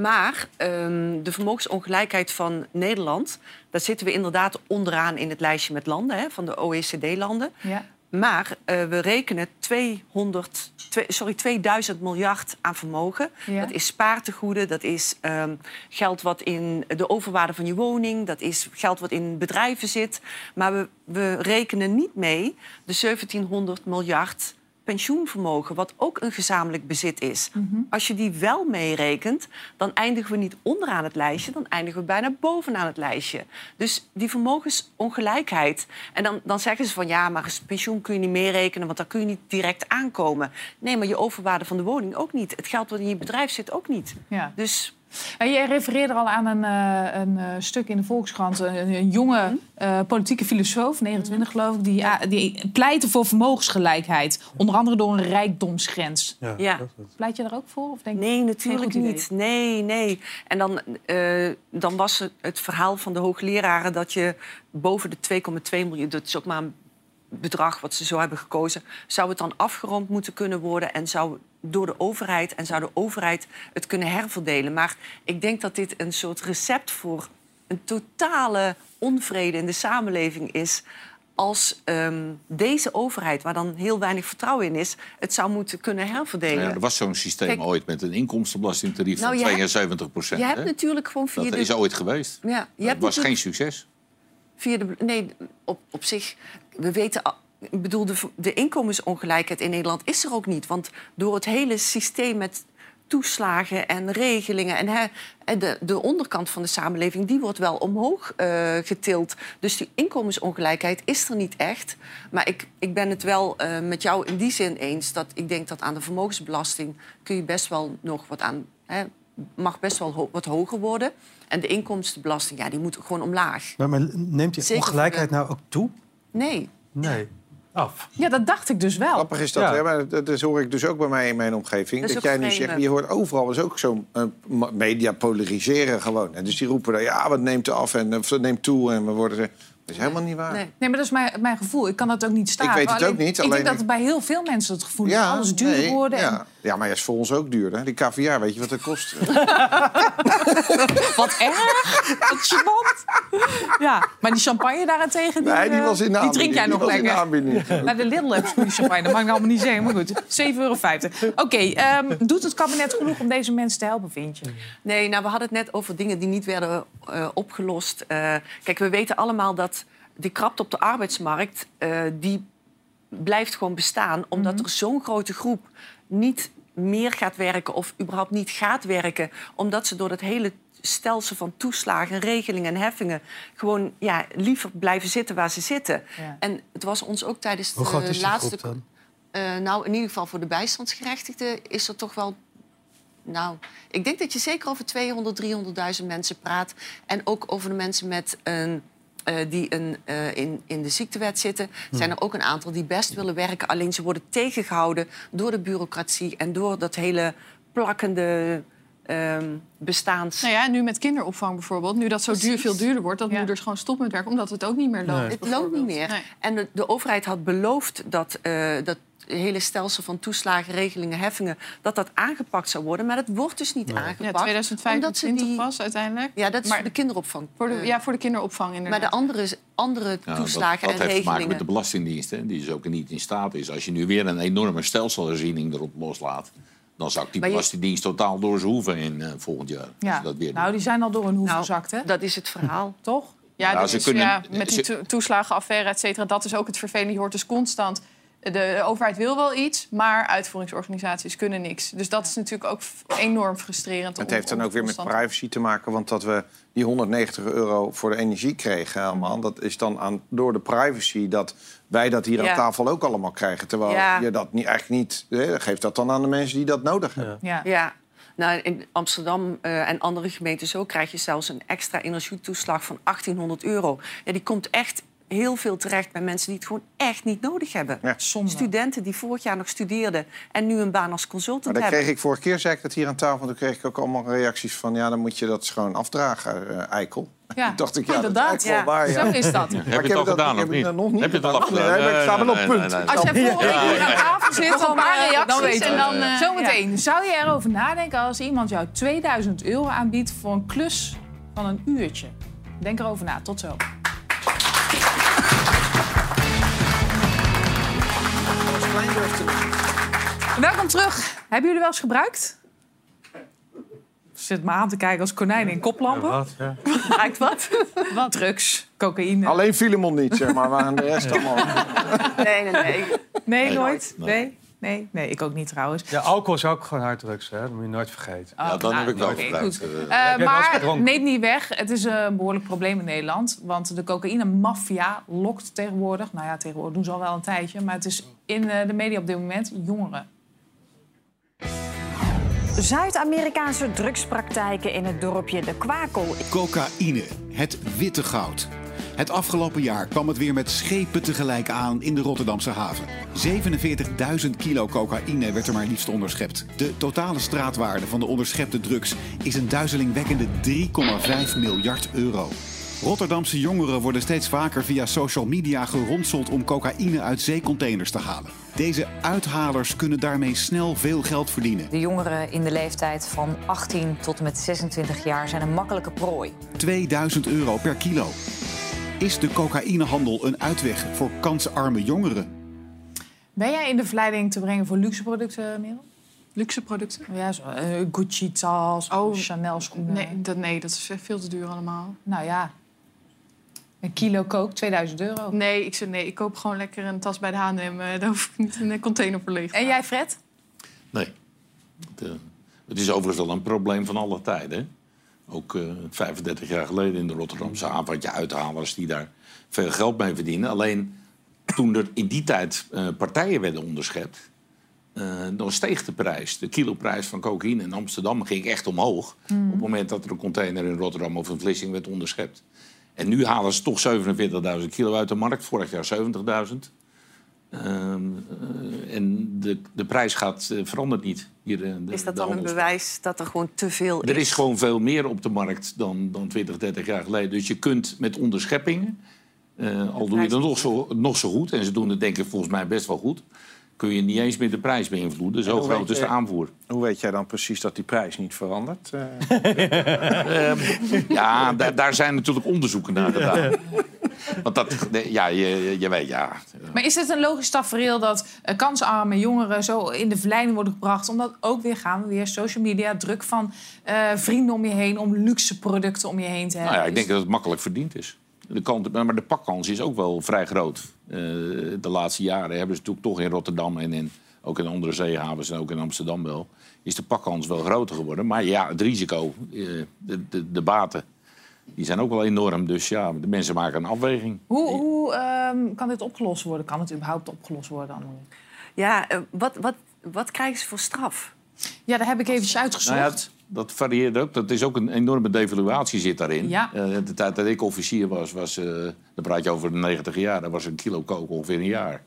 Maar ehm, de vermogensongelijkheid van Nederland... daar zitten we inderdaad onderaan in het lijstje met landen... Hè, van de OECD-landen. Ja. Maar eh, we rekenen 200, twee- sorry, 2000 miljard aan vermogen. Ja. Dat is spaartegoeden, dat is ehm, geld wat in de overwaarde van je woning... dat is geld wat in bedrijven zit. Maar we, we rekenen niet mee de 1700 miljard pensioenvermogen... wat ook een gezamenlijk bezit is. Als je die wel meerekent, dan eindigen we niet onderaan het lijstje... dan eindigen we bijna bovenaan het lijstje. Dus die vermogensongelijkheid... en dan, dan zeggen ze van ja, maar pensioen kun je niet meerekenen... want daar kun je niet direct aankomen. Nee, maar je overwaarde van de woning ook niet. Het geld wat in je bedrijf zit ook niet. Ja. Dus jij refereerde al aan een, eh, een eh, stuk in de Volkskrant. Een, een jonge Mhm. eh, politieke filosoof, 29 geloof ik... Die, ah, die pleitte voor vermogensgelijkheid. Onder andere door een rijkdomsgrens. Ja. Pleit je daar ook voor? Of denk Nee, natuurlijk niet. Nee, nee. En dan, eh, dan was het, het verhaal van de hoogleraren dat je boven de 2,2 miljoen, dat is ook maar een bedrag wat ze zo hebben gekozen, zou het dan afgerond moeten kunnen worden en zou door de overheid en zou de overheid het kunnen herverdelen. Maar ik denk dat dit een soort recept voor een totale onvrede in de samenleving is. Als ehm, deze overheid, waar dan heel weinig vertrouwen in is, het zou moeten kunnen herverdelen. Ja, er was zo'n systeem Kijk- ooit met een inkomstenbelastingtarief Nou, van je hebt- 72 procent. Je hebt natuurlijk gewoon via Dat de... is ooit geweest. Ja, je Dat hebt was geen succes. via de... Nee, op, op zich... We weten... Ik bedoel, de, de inkomensongelijkheid in Nederland is er ook niet. Want door het hele systeem met toeslagen en regelingen... en de, de onderkant van de samenleving, die wordt wel omhoog eh, getild. Dus die inkomensongelijkheid is er niet echt. Maar ik, ik ben het wel eh, met jou in die zin eens... dat ik denk dat aan de vermogensbelasting... kun je best wel nog wat aan... Hè, mag best wel ho- wat hoger worden. En de inkomstenbelasting, ja, die moet gewoon omlaag. Maar, maar neemt die Zeker ongelijkheid de- nou ook toe? Nee. Nee. Af. Ja, dat dacht ik dus wel. Grappig is dat, Ja. hè? Maar dat, dat hoor ik dus ook bij mij in mijn omgeving. Dat jij nu zegt, je hoort overal is ook zo'n eh, media polariseren gewoon. En dus die roepen dan, ja, wat neemt er af en of het neemt toe en we worden... ze- Dat is helemaal niet waar. Nee. Nee, maar dat is mijn, mijn gevoel. Ik kan dat ook niet staan. Ik weet het Alleen- ook niet, Ik alleen denk dat ik- het bij heel veel mensen het gevoel is dat alles duur nee, worden. en- Ja. maar ja, is voor ons ook duur. Hè? Die caviar, weet je wat dat kost? Wat erg. Wat gênant. Ja, maar die champagne daarentegen, die, Nee, die eh, was in de die drink jij nog lekker. Naar de Lidl heb je goede champagne. Dat mag ik allemaal niet zeggen, maar goed. 7,50 euro. Oké, ehm, doet het kabinet genoeg om deze mensen te helpen, vind je? Nee, nou, we hadden het net over dingen die niet werden eh, opgelost. Eh, kijk, we weten allemaal dat die krapte op de arbeidsmarkt... eh, die blijft gewoon bestaan, omdat er zo'n grote groep niet meer gaat werken... of überhaupt niet gaat werken, omdat ze door dat hele stelsel van toeslagen, regelingen en heffingen... gewoon ja, liever blijven zitten waar ze zitten. Ja. En het was ons ook tijdens Hoe groot de is die laatste... groep dan? Eh, nou, in ieder geval voor de bijstandsgerechtigden is er toch wel... Nou, ik denk dat je zeker over 200, 300.000 mensen praat. En ook over de mensen met een, eh, die een, eh, in, in de ziektewet zitten. Zijn er ook een aantal die best willen werken. Alleen ze worden tegengehouden door de bureaucratie... en door dat hele plakkende ehm, bestaans... Nou ja, nu met kinderopvang bijvoorbeeld. Nu dat zo duur, veel duurder wordt, dat moeders gewoon stoppen met werken, omdat het ook niet meer loopt. Nee. Het loopt niet meer. Nee. En de, de overheid had beloofd dat eh, dat hele stelsel van toeslagen, regelingen, heffingen... dat dat aangepakt zou worden. Maar dat wordt dus niet Ja, aangepakt. omdat 2025 ze die... pas uiteindelijk. Ja, dat is Maar voor de kinderopvang. Voor de, Eh, ja, voor de kinderopvang inderdaad. maar de andere, andere Ja, toeslagen dat, dat en heeft te maken regelingen... met de Belastingdienst, hè, die dus ook niet in staat is. Als je nu weer een enorme stelselherziening erop loslaat... dan zakt die Belastingdienst totaal door zijn hoeven in eh, volgend jaar. Ja. dat weer Nou, doen. die zijn al door hun hoef Nou, gezakt, hè? Dat is het verhaal. Toch? Ja, Ja, dat ze is, kunnen- ja, met die ze- toeslagenaffaire, et cetera. Dat is ook het vervelende. Je hoort dus constant... De, de overheid wil wel iets, maar uitvoeringsorganisaties kunnen niks. Dus dat is natuurlijk ook enorm frustrerend. Het om- heeft dan ook weer met privacy te maken. Want dat we die 190 euro voor de energie kregen allemaal... dat is dan aan, door de privacy dat wij dat hier Ja. aan tafel ook allemaal krijgen. Terwijl Ja. je dat niet, eigenlijk niet... hè, geef dat dan aan de mensen die dat nodig hebben. Ja. Ja. Nou, in Amsterdam eh, en andere gemeenten zo krijg je zelfs een extra energietoeslag van 1800 euro. Ja, die komt echt heel veel terecht bij mensen die het gewoon echt niet nodig hebben. Studenten die vorig jaar nog studeerden en nu een baan als Maar consultant dan hebben. kreeg ik vorige keer, zei ik dat hier aan tafel... toen kreeg ik ook allemaal reacties van... ja, dan moet je dat gewoon afdragen, eh, eikel. Ja, dacht ik, ja, dat is inderdaad. wel waar. Ja. Zo is dat. Maar Heb ik je het al dat- gedaan of heb niet? nog niet Heb je het al gedaan. Nee, maar ik sta wel op punt. nee, nee, nee. Als jij volgende Ja, ja, aan ja. tafel zit, dan, paar eh, reacties dan weet je en dan, eh, Zometeen, zou je erover nadenken als iemand jou 2000 euro aanbiedt... voor een klus van een uurtje? Denk erover na. Tot zo. Welkom terug. Hebben jullie wel eens gebruikt? Zit me aan te kijken als konijn in koplampen. Gebruikt wat? Wat? Drugs, cocaïne. Alleen Filemon niet, zeg maar. Maar de rest allemaal... Nee, nee, nee. Nee, Nee. nooit? Nee? Nee? Nee, ik ook niet trouwens. Ja, alcohol is ook gewoon harddrugs, hè? Dat moet je nooit vergeten. Oh, nou, oké, goed. Eh, Eh, heb jij wel eens maar gedronken? neemt niet weg, het is een behoorlijk probleem in Nederland. Want de cocaïne-maffia lokt tegenwoordig... Nou ja, tegenwoordig doen ze al wel een tijdje... maar het is in eh, de media op dit moment jongeren. Zuid-Amerikaanse drugspraktijken in het dorpje De Kwakel. Cocaïne, het witte goud. Het afgelopen jaar kwam het weer met schepen tegelijk aan in de Rotterdamse haven. 47.000 kilo cocaïne werd er maar liefst onderschept. De totale straatwaarde van de onderschepte drugs is een duizelingwekkende 3,5 miljard euro. Rotterdamse jongeren worden steeds vaker via social media geronseld om cocaïne uit zeecontainers te halen. Deze uithalers kunnen daarmee snel veel geld verdienen. De jongeren in de leeftijd van 18 tot en met 26 jaar zijn een makkelijke prooi. 2000 euro per kilo. Is de cocaïnehandel een uitweg voor kansarme jongeren? Ben jij in de verleiding te brengen voor luxe producten, Merel? Luxe producten? Ja, zo, eh, Gucci-tas, Chanel schoenen. Nee dat, nee, dat is veel te duur allemaal. Nou ja, een kilo kook, 2000 euro. Nee, ik, zeg, nee, ik koop gewoon lekker een tas bij de H&M. eh, Daar hoef ik niet in een container voor leeg te En jij, Fred? Nee. Het, eh, het is overigens wel een probleem van alle tijden. Ook eh, 35 jaar geleden in de Rotterdamse haven had je uithalers die daar veel geld mee verdienen. Alleen toen er in die tijd eh, partijen werden onderschept, eh, dan steeg de prijs. De kiloprijs van cocaïne in Amsterdam ging echt omhoog. Mhm. Op het moment dat er een container in Rotterdam of een Vlissing werd onderschept. En nu halen ze toch 47.000 kilo uit de markt. Vorig jaar 70.000. Ehm, eh, en de, de prijs gaat, eh, verandert niet. Hier, eh, de- Is dat dan een bewijs dat er gewoon te veel Er is gewoon veel meer op de markt dan, dan 20, 30 jaar geleden. Dus je kunt met onderscheppingen, al doe je het nog zo, nog zo goed... en ze doen het denk ik volgens mij best wel goed... kun je niet eens meer de prijs beïnvloeden. Zo groot weet is de je- aanvoer. Hoe weet jij dan precies dat die prijs niet verandert? Eh, Ehm, ja, daar, daar zijn natuurlijk onderzoeken naar gedaan. Want dat, ja, je, je weet, ja. Maar is het een logisch tafereel dat eh, kansarme jongeren zo in de verleiding worden gebracht? Omdat ook weer gaan we weer social media, druk van eh, vrienden om je heen, om luxe producten om je heen te hebben. Nou ja, ik denk dat het makkelijk verdiend is. De kant, maar de pakkans is ook wel vrij groot. Eh, de laatste jaren hebben ze natuurlijk toch in Rotterdam en in, ook in andere zeehavens en ook in Amsterdam wel, is de pakkans wel groter geworden. Maar ja, het risico, eh, de, de, de baten, die zijn ook wel enorm. Dus ja, de mensen maken een afweging. Hoe, hoe ehm, kan dit opgelost worden? Kan het überhaupt opgelost worden? Annemarie? Ja, eh, wat, wat, wat krijgen ze voor straf? Ja, daar heb ik eventjes uitgezocht. Nou ja, het- dat varieert ook. Dat is ook een enorme devaluatie zit daarin. Ja. Eh, de tijd dat ik officier was, was eh, dan praat je over de 90 jaar, dat was een kilo kook ongeveer een jaar.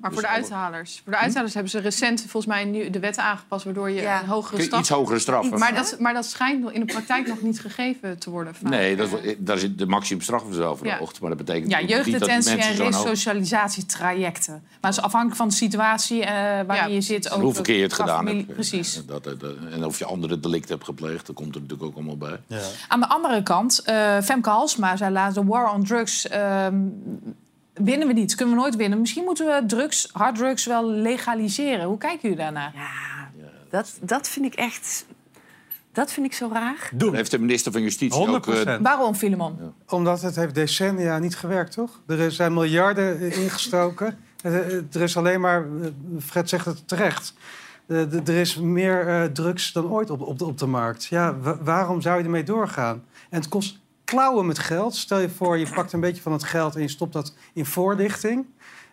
Maar voor de uithalers. Voor de uithalers hebben ze recent volgens mij nu de wetten aangepast... waardoor je een hogere straf... iets hogere straffen. Maar dat, maar dat schijnt in de praktijk nog niet gegeven te worden. vaak. Nee, dat, is- daar zit de maximumstraf is wel verhoogd. Maar dat betekent Ja, dat jeugddetentie en resocialisatietrajecten. Maar het is afhankelijk van de situatie eh waarin je zit. En Ook hoe verkeerd je het qua gedaan familie- hebt. Precies. Dat, dat, dat- en of je andere delicten hebt gepleegd, dat komt er natuurlijk ook allemaal bij. Aan de andere kant, eh, Femke Halsma zei laatst... de war on drugs ehm, winnen we niet, kunnen we nooit winnen. Misschien moeten we drugs, harddrugs wel legaliseren. Hoe kijken jullie daarnaar? Dat, dat vind ik echt... Dat vind ik zo raar. Daar heeft de minister van Justitie ook... eh, Waarom, Filemon? Omdat het heeft decennia niet gewerkt, toch? Er zijn miljarden ingestoken. Eh, eh, Er is alleen maar, Fred zegt het terecht... Er is meer eh, drugs dan ooit op, op, de, op de markt. Ja, wa- waarom zou je ermee doorgaan? En het kost klauwen met geld. Stel je voor, je pakt een beetje van het geld en je stopt dat in voorlichting.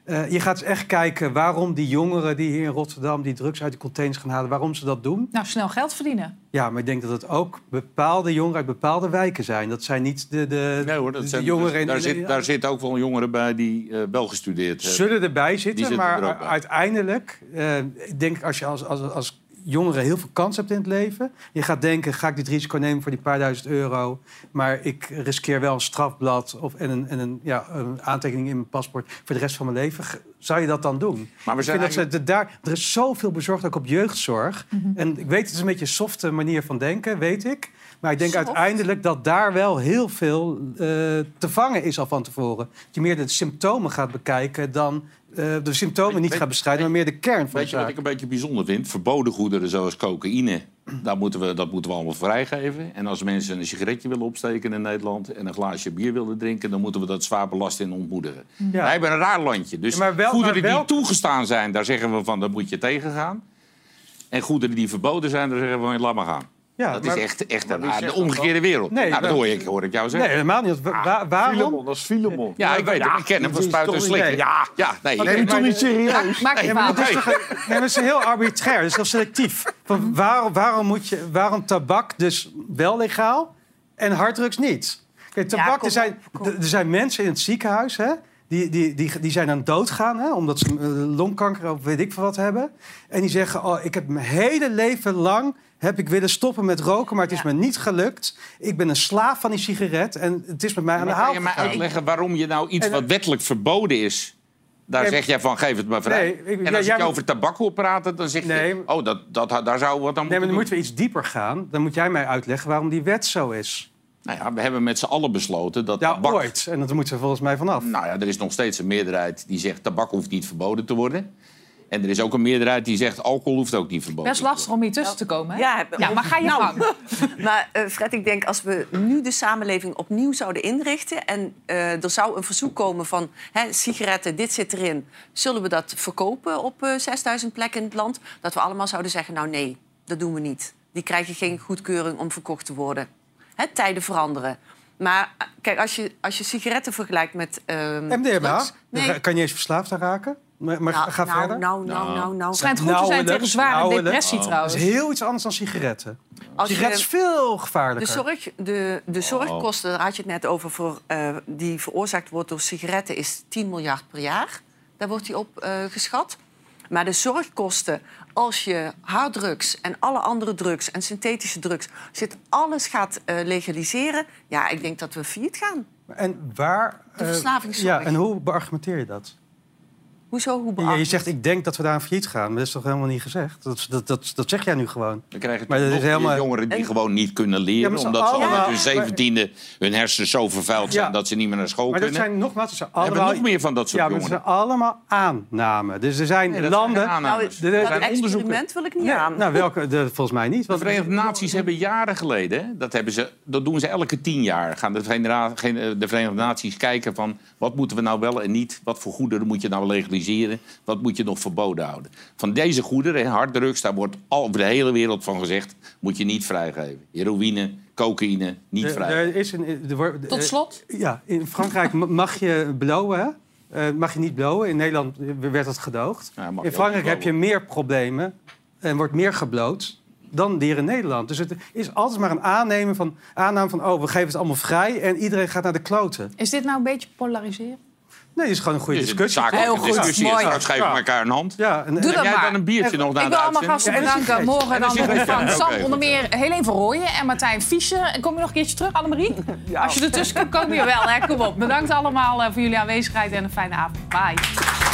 Eh, je gaat eens echt kijken waarom die jongeren die hier in Rotterdam die drugs uit de containers gaan halen, waarom ze dat doen. Nou, snel geld verdienen. Ja, maar ik denk dat het ook bepaalde jongeren uit bepaalde wijken zijn. Dat zijn niet de, de, Nee hoor, dat de zijn, jongeren... in- daar, zit, daar zitten ook wel jongeren bij die eh wel gestudeerd hebben. zullen erbij zitten, zitten maar er uiteindelijk... eh, ik denk als je als, als, als jongere heel veel kans hebt in het leven... je gaat denken, ga ik dit risico nemen voor die paar duizend euro... maar ik riskeer wel een strafblad of, en, een, en een, ja, een aantekening in mijn paspoort... voor de rest van mijn leven, zou je dat dan doen? Maar we Ik zijn vind dat ze de- daar, er is zoveel bezorgd ook op jeugdzorg. En ik weet, het is een beetje een softe manier van denken, weet ik... Maar ik denk Soft? uiteindelijk dat daar wel heel veel eh, te vangen is al van tevoren. Dat je meer de symptomen gaat bekijken dan eh, de symptomen niet weet- gaat bestrijden, maar meer de kern van de Weet je wat ik een beetje bijzonder vind? Verboden goederen zoals cocaïne, daar moeten we, dat moeten we allemaal vrijgeven. En als mensen een sigaretje willen opsteken in Nederland... en een glaasje bier willen drinken... dan moeten we dat zwaar belasten en ontmoedigen. Ja. Wij hebben een raar landje. Dus Ja, maar wel- goederen maar wel- die toegestaan zijn, daar zeggen we van... dat moet je tegengaan. En goederen die verboden zijn, daar zeggen we van laat maar gaan. Ja, dat maar- is echt, echt een, de dat omgekeerde wereld. Nee, nou, dat hoor ik, hoor ik jou Nee, zeggen. helemaal niet. Wa- wa- waarom? Filemon, dat is Filemon. Ja, ik weet het. Ik ken hem van spuiten en slikken. Ja, ja, nee. Neem hem toch niet serieus? Maak je maar nee, het is heel arbitrair, het is heel selectief. Van waarom, waarom, moet je, waarom tabak dus wel legaal en harddrugs niet? Kijk, tabak, kom er, zijn, er zijn mensen in het ziekenhuis hè, die, die, die, die zijn aan doodgaan... Hè, omdat ze eh, longkanker of weet ik veel wat hebben. En die zeggen, oh, ik heb mijn hele leven lang... heb ik willen stoppen met roken, maar het is me niet gelukt. Ik ben een slaaf van die sigaret en het is met mij aan de Maar kan haal je mij uitleggen waarom je nou iets En- wat wettelijk verboden is... Daar zeg jij van, geef het maar vrij. Nee, ik- en als ik je over tabak hoor praten, dan zeg Nee. je... Oh, dat, dat, daar zou wat aan Nee, maar moeten dan doen. moeten we iets dieper gaan. Dan moet jij mij uitleggen waarom die wet zo is. Nou ja, we hebben met z'n allen besloten dat Ja, tabak... ooit. En dat moeten we volgens mij vanaf. Nou ja, er is nog steeds een meerderheid die zegt... tabak hoeft niet verboden te worden. En er is ook een meerderheid die zegt... alcohol hoeft ook niet verboden Best lastig om hier tussen te komen. Hè? Ja, maar ga je Nou, gang. Maar eh, Fred, ik denk als we nu de samenleving opnieuw zouden inrichten... en eh, er zou een verzoek komen van hè, sigaretten, dit zit erin... zullen we dat verkopen op eh 6000 plekken in het land? Dat we allemaal zouden zeggen, nou nee, dat doen we niet. Die krijgen geen goedkeuring om verkocht te worden. Hè, tijden veranderen. Maar eh, kijk, als je, als je sigaretten vergelijkt met... ehm, MDMA, drugs- Dan Nee. ga- kan je eens verslaafd aan raken. Maar, maar Nou, ga nou, verder. nou, nou, nou, nou. Schijnt goed te zijn tegen zware depressie Dat trouwens. is heel iets anders dan sigaretten. Als je- Sigaretten is veel De, gevaarlijker. zorg, de, de zorgkosten, daar had je het net over, voor, eh, die veroorzaakt wordt door sigaretten, is 10 miljard per jaar. Daar wordt die op eh, geschat. Maar de zorgkosten, als je harddrugs en alle andere drugs en synthetische drugs, het alles gaat eh, legaliseren, ja, ik denk dat we failliet gaan. En waar... De eh, verslavingszorg. ja, en hoe beargumenteer je dat? Hoezo? Hoe Ja, je zegt, ik denk dat we daar aan failliet gaan. Maar dat is toch helemaal niet gezegd? Dat, dat, dat, dat zeg jij nu gewoon. We krijgen Maar toch dat is nog meer helemaal- jongeren die En- gewoon niet kunnen leren... maar ze omdat ze al allemaal- met hun zeventiende hun hersenen zo vervuild zijn... Ja. dat ze niet meer naar school Maar dat kunnen. zijn nogmaals, dat zijn We hebben allemaal... nog meer van dat soort ja, maar jongeren. zijn allemaal aannamen. Dus er zijn Nee, dat zijn landen... Nou, De- de- dat zijn experiment wil ik niet aan. nou, welke? De, volgens mij niet. De Want- Verenigde Naties hebben jaren geleden, dat, hebben ze, dat doen ze elke tien jaar, gaan de, Verenigde- de Verenigde Naties kijken van wat moeten we nou wel en niet, wat voor goederen moet je nou legaliseren, wat moet je nog verboden houden. Van deze goederen, harddrugs, daar wordt al over de hele wereld van gezegd, moet je niet vrijgeven. Heroïne, cocaïne, niet Er- vrij. er is een, Tot slot? Ja, in Frankrijk ma- mag je blowen, hè? Eh, mag je niet blowen. In Nederland werd dat gedoogd. Ja, in Frankrijk heb je meer problemen en wordt meer gebloot dan hier in Nederland. Dus het is altijd maar een aannemen van, aanname van... oh, we geven het allemaal vrij en iedereen gaat naar de kloten. Is dit nou een beetje polariseren? Nee, het is gewoon een goede een discussie. Heel goed, discussie. mooi. Ja. elkaar een hand. Ja, en, Doe Heb dat jij maar. dan een biertje nog na Ik wil allemaal gasten bedanken. Morgen En dan nog van Sam, onder meer Helene Verrooyen en Martijn Fischer. En kom je nog een keertje terug, Annemarie? Als je ertussen kunt komen, je wel. Hè? Kom op. Bedankt allemaal eh, voor jullie aanwezigheid en een fijne avond. Bye.